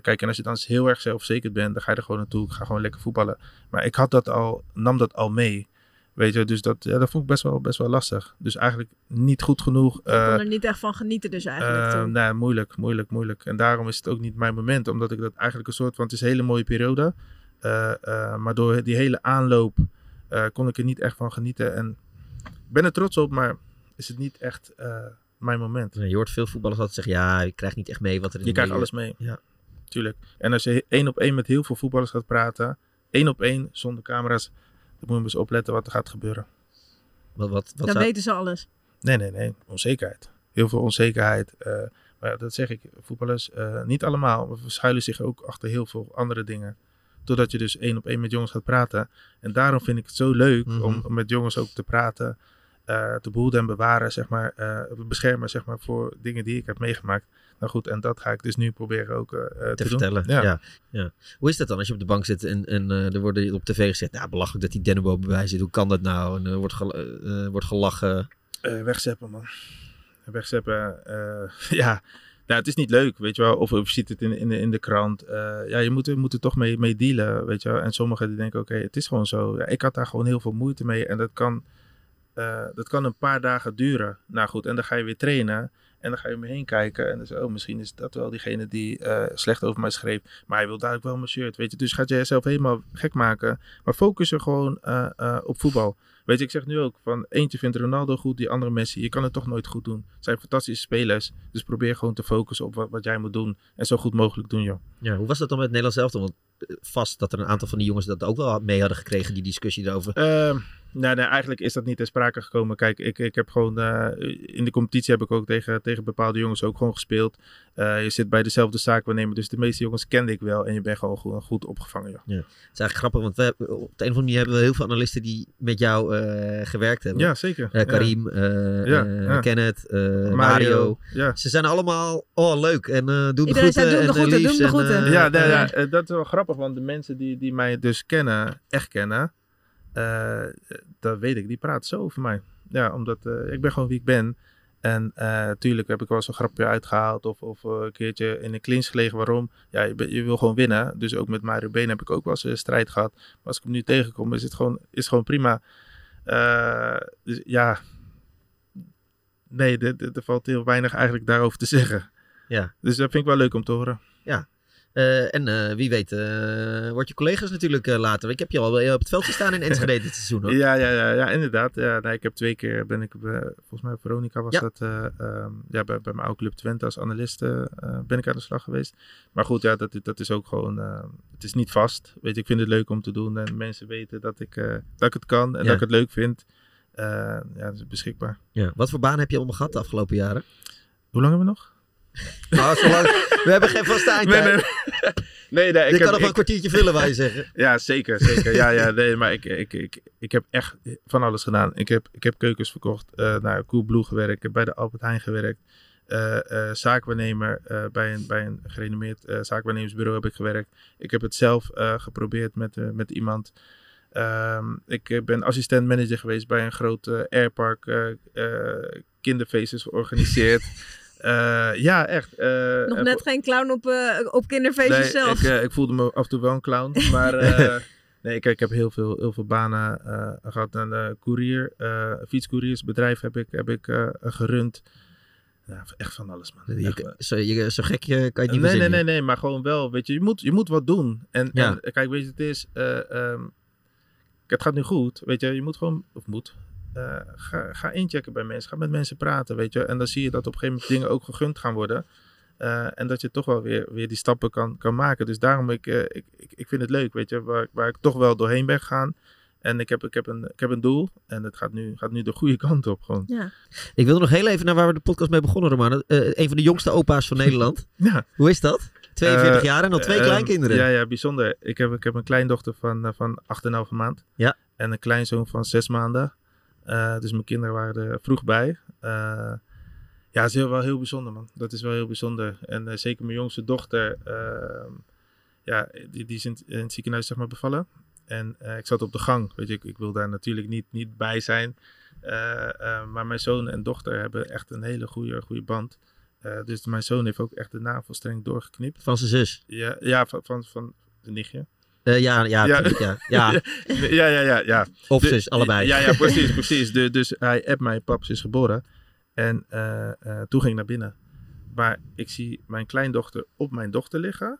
Kijk, en als je dan heel erg zelfverzekerd bent, dan ga je er gewoon naartoe. Ik ga gewoon lekker voetballen. Maar ik had dat al, nam dat al mee. Weet je, dus dat, ja, dat vond ik best wel, best wel lastig. Dus eigenlijk niet goed genoeg. Ik eh, kon er niet echt van genieten dus eigenlijk eh, nee, moeilijk, moeilijk, moeilijk. En daarom is het ook niet mijn moment. Omdat ik dat eigenlijk een soort van... Het is een hele mooie periode. eh, eh, maar door die hele aanloop eh, kon ik er niet echt van genieten. En ik ben er trots op, maar is het niet echt eh, mijn moment. Je hoort veel voetballers altijd zeggen, ja, je krijgt niet echt mee wat er in Je de krijgt alles mee. Ja. Tuurlijk. En als je één op één met heel veel voetballers gaat praten... één op één, zonder camera's... dan moet je eens opletten wat er gaat gebeuren. Wat, wat, wat Dan zou- weten ze alles. Nee, nee, nee. Onzekerheid. Heel veel onzekerheid. eh, maar dat zeg ik. Voetballers, eh, niet allemaal, maar verschuilen zich ook achter heel veel andere dingen. Doordat je dus één op één met jongens gaat praten. En daarom vind ik het zo leuk Mhm. om met jongens ook te praten. eh, te behoeden en bewaren, zeg maar. eh, beschermen, zeg maar, voor dingen die ik heb meegemaakt. Nou goed, en dat ga ik dus nu proberen ook eh, eh, te, vertellen. Ja. Ja. Hoe is dat dan als je op de bank zit en, en eh, er worden op tv gezegd, nou belachelijk dat die Dennebo bij zit, hoe kan dat nou? En er wordt, gel- wordt gelachen. Wegzeppen, man. Wegzeppen, ja. Nou, het is niet leuk, weet je wel. Of, of je ziet het in, in, de, in de krant. Ja, je moet, er- moet er toch mee, mee dealen, weet je wel. En sommigen die denken, oké, het is gewoon zo. Ja, ik had daar gewoon heel veel moeite mee. En dat kan, dat kan een paar dagen duren. Nou goed, en dan ga je weer trainen. En dan ga je om je heen kijken. En dan je, oh, misschien is dat wel diegene die eh, slecht over mij schreef. Maar hij wil duidelijk wel mijn shirt, weet je. Dus gaat je jezelf helemaal gek maken. Maar focus er gewoon eh, eh, op voetbal. Weet je, ik zeg nu ook van eentje vindt Ronaldo goed, die andere Messi. Je kan het toch nooit goed doen. Het zijn fantastische spelers. Dus probeer gewoon te focussen op wat, wat jij moet doen. En zo goed mogelijk doen, joh. Ja, hoe was dat dan met het Nederlands elftal? Want eh, vast dat er een aantal van die jongens dat ook wel mee hadden gekregen, die discussie erover. Ehm, nee, nee, eigenlijk is dat niet ter sprake gekomen. Kijk, ik, ik heb gewoon eh, in de competitie heb ik ook tegen, tegen bepaalde jongens ook gewoon gespeeld. Eh, je zit bij dezelfde zaakwaarnemer, dus de meeste jongens kende ik wel. En je bent gewoon goed, goed opgevangen, joh. Ja. Het is eigenlijk grappig, want we, op de een of andere manier hebben we heel veel analisten die met jou gewerkt hebben. Ja, zeker. Eh, Karim, eh, Ja, eh, ja. Kenneth, eh, Mario. Mario, ja. Ze zijn allemaal, oh leuk, en eh doen de Iedereen zei, groeten. doe de en, eh, groeten, liefs doe de en, groeten. eh, ja, eh, eh, dat is wel grappig, want de mensen die, die mij dus kennen, echt kennen, eh, dat weet ik, die praten zo over mij. Ja, omdat eh, ik ben gewoon wie ik ben. En natuurlijk heb ik wel eens een grapje uitgehaald of, of eh, een keertje in een clinch gelegen. Waarom? Ja, je, ben- je wil gewoon winnen. Dus ook met Mario Been heb ik ook wel eens een strijd gehad. Maar als ik hem nu tegenkom, is het gewoon, is het gewoon prima. Eh, dus ja, nee, er- valt heel weinig eigenlijk daarover te zeggen. Ja. Dus dat vind ik wel leuk om te horen. Ja. Eh, en eh, wie weet, eh wordt je collega's natuurlijk later. Ik heb je al wel op het veld gestaan in Enschede dit seizoen hoor. Ja, ja, ja, ja inderdaad. Ja, nee, ik heb twee keer, ben ik, volgens mij Veronica was Ja. dat, ehm, ja, bij, bij mijn oude club Twente als analist ben ik aan de slag geweest. Maar goed, ja, dat, dat is ook gewoon, eh, het is niet vast. Weet je, ik vind het leuk om te doen en mensen weten dat ik, dat ik het kan en Ja. dat ik het leuk vind. Ja, dat is beschikbaar. Ja. Wat voor baan heb je allemaal gehad de afgelopen jaren? Hoe lang hebben we nog? Nou, zolang... We hebben geen vaste Nee, eindtijd. nee. nee, nee, ik Je heb- kan nog ik- een kwartiertje vullen, wou je zeggen. Ja, zeker. zeker. Ja, ja, nee, maar ik, ik, ik, ik heb echt van alles gedaan. Ik heb, ik heb keukens verkocht, eh naar Coolblue gewerkt, ik heb bij de Albert Heijn gewerkt. eh, zaakwaarnemer bij, een, bij een gerenommeerd zaakwaarnemersbureau heb ik gewerkt. Ik heb het zelf geprobeerd met, met iemand. Ehm, ik ben assistent manager geweest bij een groot airpark. kinderfeestjes georganiseerd. Eh, ja, echt. eh, Nog net geen clown op, eh, op kinderfeestjes nee, zelf. Ik, ik voelde me af en toe wel een clown. Maar eh, nee, ik, ik heb heel veel, heel veel banen eh, gehad. Een eh courier, eh fietscouriersbedrijf heb ik, heb ik eh, gerund. Ja, echt van alles, man. Je- zo, je, zo gek je, kan je niet nee, nee, nee, nee, maar gewoon wel, weet je, je moet, je moet wat doen. En, Ja. en kijk, weet je, het is, eh, ehm, het gaat nu goed, weet je, je moet gewoon, of moet, eh, ga, ga inchecken bij mensen, ga met mensen praten, weet je. En dan zie je dat op een gegeven moment dingen ook gegund gaan worden. Eh, en dat je toch wel weer, weer die stappen kan, kan maken. Dus daarom, ik, eh, ik, ik, ik vind het leuk, weet je, waar, waar ik toch wel doorheen ben gegaan. En ik heb, ik heb, een, ik heb een doel en het gaat nu, gaat nu de goede kant op gewoon. Ja. Ik wil nog heel even naar waar we de podcast mee begonnen, Romano. Eh een van de jongste opa's van Nederland. Ja. Hoe is dat? 42 Eh, jaar en al twee kleinkinderen. Ja, ja, bijzonder. Ik heb, ik heb een kleindochter van, van 8,5 maand. Ja. En een kleinzoon van 6 maanden. Eh, dus mijn kinderen waren er vroeg bij. Eh, ja, dat is heel, wel heel bijzonder, man. Dat is wel heel bijzonder. En eh, zeker mijn jongste dochter, ehm, ja, die, die is in, het- in het ziekenhuis zeg maar bevallen. En ik zat op de gang, weet je, ik, ik wil daar natuurlijk niet, niet bij zijn. Maar mijn zoon en dochter hebben echt een hele goede, goede band. Dus mijn zoon heeft ook echt de navelstreng doorgeknipt. Van zijn zus. Ja, ja van, van, van de nichtje. Eh, ja, ja, tuurlijk, ja. Ja. ja, ja, ja, ja. Of De- zus, allebei. Ja, ja, precies, precies. De, dus hij appt mij, paps is geboren. En eh, eh, toen ging ik naar binnen. Maar ik zie mijn kleindochter op mijn dochter liggen.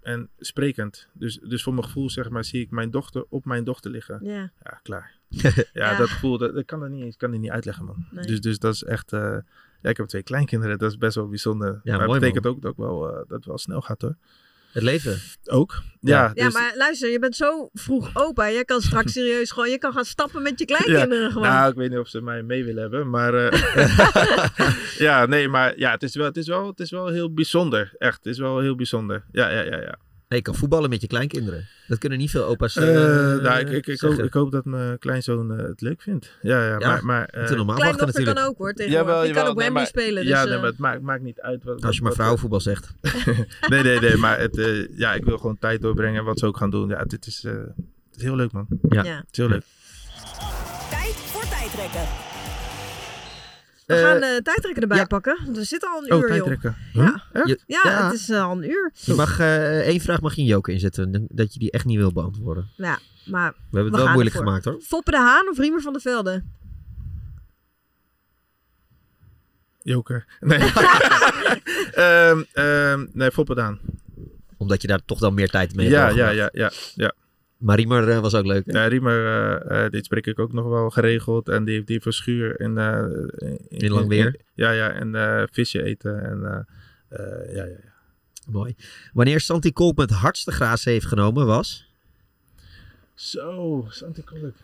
En sprekend. Dus, dus voor mijn gevoel, zeg maar, zie ik mijn dochter op mijn dochter liggen. Ja. Ja, klaar. Ja. ja, dat gevoel, dat, dat kan ik niet, eens- kan ik niet uitleggen, man. Nee. Dus, dus dat is echt... eh, ja, ik heb twee kleinkinderen, dat is best wel bijzonder. Ja, maar mooi, dat betekent man. ook dat, ik wel, eh, dat het wel snel gaat, hoor. Het leven. Ook. Ja, Ja, dus- maar luister, je bent zo vroeg opa. Je kan straks serieus gewoon, je kan gaan stappen met je kleinkinderen ja. gewoon. Nou, ik weet niet of ze mij mee willen hebben, maar... eh, ja, nee, maar ja, het is, wel, het, is wel, het is wel heel bijzonder. Echt, het is wel heel bijzonder. Ja, ja, ja, ja. Nee, je kan voetballen met je kleinkinderen. Dat kunnen niet veel opa's Eh, eh, nou, ik, ik, ik, hoop, ik hoop dat mijn kleinzoon eh, het leuk vindt. Ja, ja, Ja, maar... maar eh, natuurlijk. kan ook hoor, tegenwoordig. Jawel, die kan nee, Wembley spelen. Ja, dus, nee, eh, maar het maakt, maakt niet uit. Wat, Als je maar vrouwenvoetbal zegt. nee, nee, nee, maar het, eh, ja, ik wil gewoon tijd doorbrengen. Wat ze ook gaan doen. Ja, dit is, eh, het is heel leuk, man. Ja. Ja. Het is heel leuk. Tijd voor tijdrekken. We Eh, gaan de tijdrekker erbij ja. pakken. want We zitten al een Oh, uur, tijdrekken. Ja. Huh? Echt? Je- Ja, Ja. het is eh, al een uur. Je mag eh, één vraag mag je in joker inzetten. Dat je die echt niet wil beantwoorden. Ja, maar We hebben het We wel moeilijk ervoor. gemaakt hoor. Foppe de Haan of Riemer van der Velde? Joker. Nee. Ehm, ehm, nee, Foppedaan. Omdat je daar toch dan meer tijd mee hebt Ja, ja, ja, ja, ja. Maar Riemer eh, was ook leuk. hè? Ja, Riemer, eh, eh, dit spreek ik ook nog wel geregeld. En die heeft die verschuur in, eh, In Langweer? ja, ja, en visje eten. En, ja, ja, ja. Mooi. Wanneer Santi Kolk met hardste graas heeft genomen was... Zo, Santi Kolk.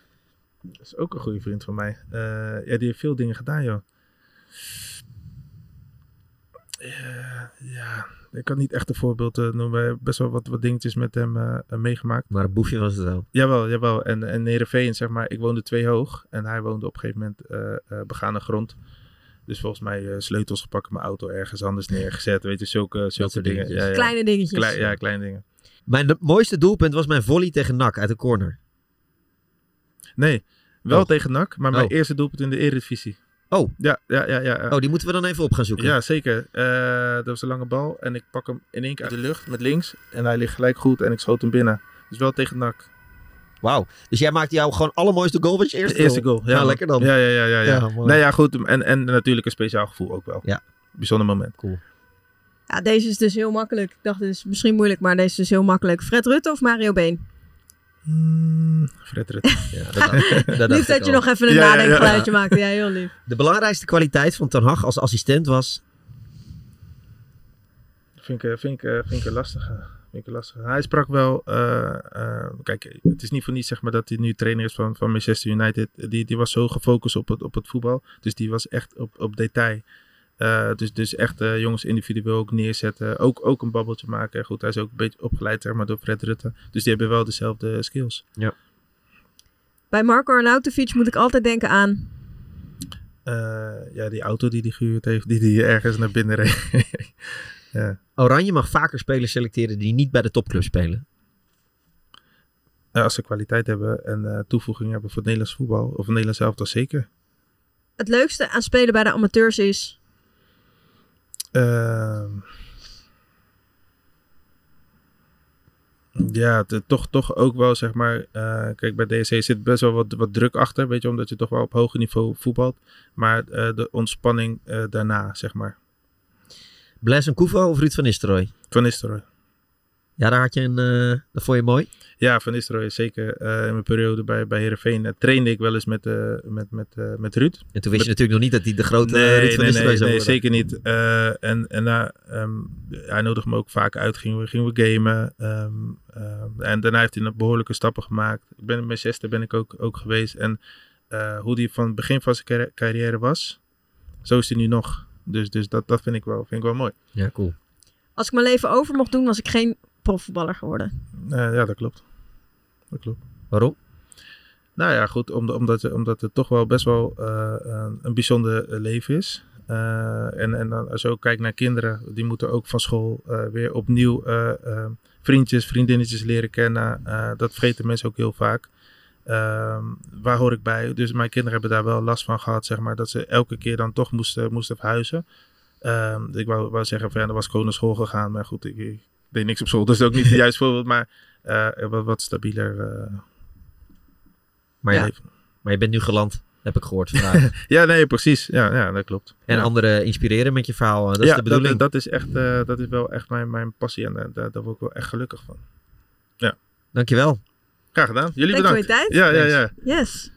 Dat is ook een goede vriend van mij. Ja, die heeft veel dingen gedaan, joh. Ja, ja, ik kan niet echt een voorbeeld eh, noemen. We hebben best wel wat, wat dingetjes met hem eh, eh, meegemaakt. Maar een boefje was het wel. Jawel, jawel. En, en Heerenveen, zeg maar, ik woonde twee hoog. En hij woonde op een gegeven moment eh eh, begane grond. Dus volgens mij eh, sleutels gepakt, mijn auto ergens anders neergezet. Weet je, zulke, zulke soort dingen. dingetjes. Ja, ja. Kleine dingetjes. Klei- ja, kleine dingen. Mijn mooiste doelpunt was mijn volley tegen NAC uit de corner. Nee, wel Oh. tegen NAC, maar mijn Oh. eerste doelpunt in de Eredivisie. Oh. Ja, ja, ja. ja, ja. Oh, die moeten we dan even op gaan zoeken. Ja, zeker. Eh, dat was een lange bal en ik pak hem in één keer uit de lucht met links. En hij ligt gelijk goed en ik schoot hem binnen. Dus wel tegen NAC. Wauw. Dus jij maakte jouw gewoon allermooiste goal was je eerste De eerste goal. Ja, Ja, man. lekker dan. Ja, ja, ja. ja, ja. Nee, ja, goed. En, en natuurlijk een speciaal gevoel ook wel. Ja. Bijzonder moment. Cool. Ja, deze is dus heel makkelijk. Ik dacht, dit is misschien moeilijk, maar deze is dus heel makkelijk. Fred Rutte of Mario Been? Mm, Fred Rutte. Ja, dat, dat Lief dat je al. nog even een Ja, ja, ja. nadenkgeluidje maakte. Ja, heel lief. De belangrijkste kwaliteit van Ten Hag als assistent was... Vind ik, eh, vind ik, eh, vind ik een lastige. Vind ik een lastige. Hij sprak wel. eh, eh, kijk, het is niet voor niets zeg maar, dat hij nu trainer is van, van Manchester United. Die, die was zo gefocust op het, op het voetbal. Dus die was echt op, op detail. Eh, dus, dus echt eh, jongens individueel ook neerzetten. Ook, ook een babbeltje maken. Goed, hij is ook een beetje opgeleid zeg maar, door Fred Rutte. Dus die hebben wel dezelfde skills. Ja. Bij Marco Arnautovic moet ik altijd denken aan... Eh, ja, die auto die hij gehuurd heeft, die die ergens naar binnen reed. ja. Oranje mag vaker spelers selecteren die niet bij de topclub spelen. Als ze kwaliteit hebben en eh, toevoeging hebben voor het Nederlands voetbal. Of het Nederlands elftal zeker. Het leukste aan spelen bij de amateurs is... Ehm, ja, toch, toch ook wel zeg maar. eh, kijk, bij DSC zit best wel wat, wat druk achter. Weet je, omdat je toch wel op hoger niveau voetbalt. Maar eh, de ontspanning eh, daarna, zeg maar. Blaise Koevo of Ruud van Nistelrooy? Van Nistelrooy. Ja, daar had je een... eh, dat vond je mooi? Ja, Van Nistelrooy zeker. eh, in mijn periode bij, bij Heerenveen eh, trainde ik wel eens met, eh, met, met, eh, met Ruud. En toen wist je natuurlijk nog niet dat hij de grote nee, Ruud van nee, Nistelrooy nee, zou nee, worden. zeker niet. Eh, en en na, ehm, hij nodigde me ook vaak uit, gingen we, gingen we gamen. ehm, ehm, en daarna heeft hij nog behoorlijke stappen gemaakt. Ik ben in Manchester ben ik ook, ook geweest. En eh, hoe hij van het begin van zijn carri- carrière was, zo is hij nu nog. Dus, dus dat, dat vind, ik wel, vind ik wel mooi. Ja, cool. Als ik mijn leven over mocht doen, was ik geen profvoetballer geworden. Eh, ja, dat klopt. Dat klopt. Waarom? Nou ja, goed, omdat, omdat, het toch wel best wel eh, een, een bijzonder eh, leven is. Eh, en, en als je ook naar kinderen, die moeten ook van school eh, weer opnieuw eh, eh, vriendjes, vriendinnetjes leren kennen. Eh, dat vergeten mensen ook heel vaak. Ehm, waar hoor ik bij? Dus mijn kinderen hebben daar wel last van gehad, zeg maar, dat ze elke keer dan toch moesten, moesten verhuizen. Ehm, ik wou, wou zeggen, van, ja, dan was ik gewoon naar school gegaan, maar goed, ik deed niks op school, dus dat is ook niet het juiste voorbeeld, maar eh, wat, wat stabieler. eh, Maar ja, leven. maar je bent nu geland, heb ik gehoord vandaag. Ja, nee, precies. Ja, ja dat klopt. en ja. anderen inspireren met je verhaal. eh, Dat is ja, de bedoeling. Dat, is echt, eh, dat is wel echt mijn, mijn passie en daar, daar word ik wel echt gelukkig van. Ja. Dankjewel. Graag gedaan. Jullie Dank voor bedankt. je tijd. Ja, ja, ja. Yes.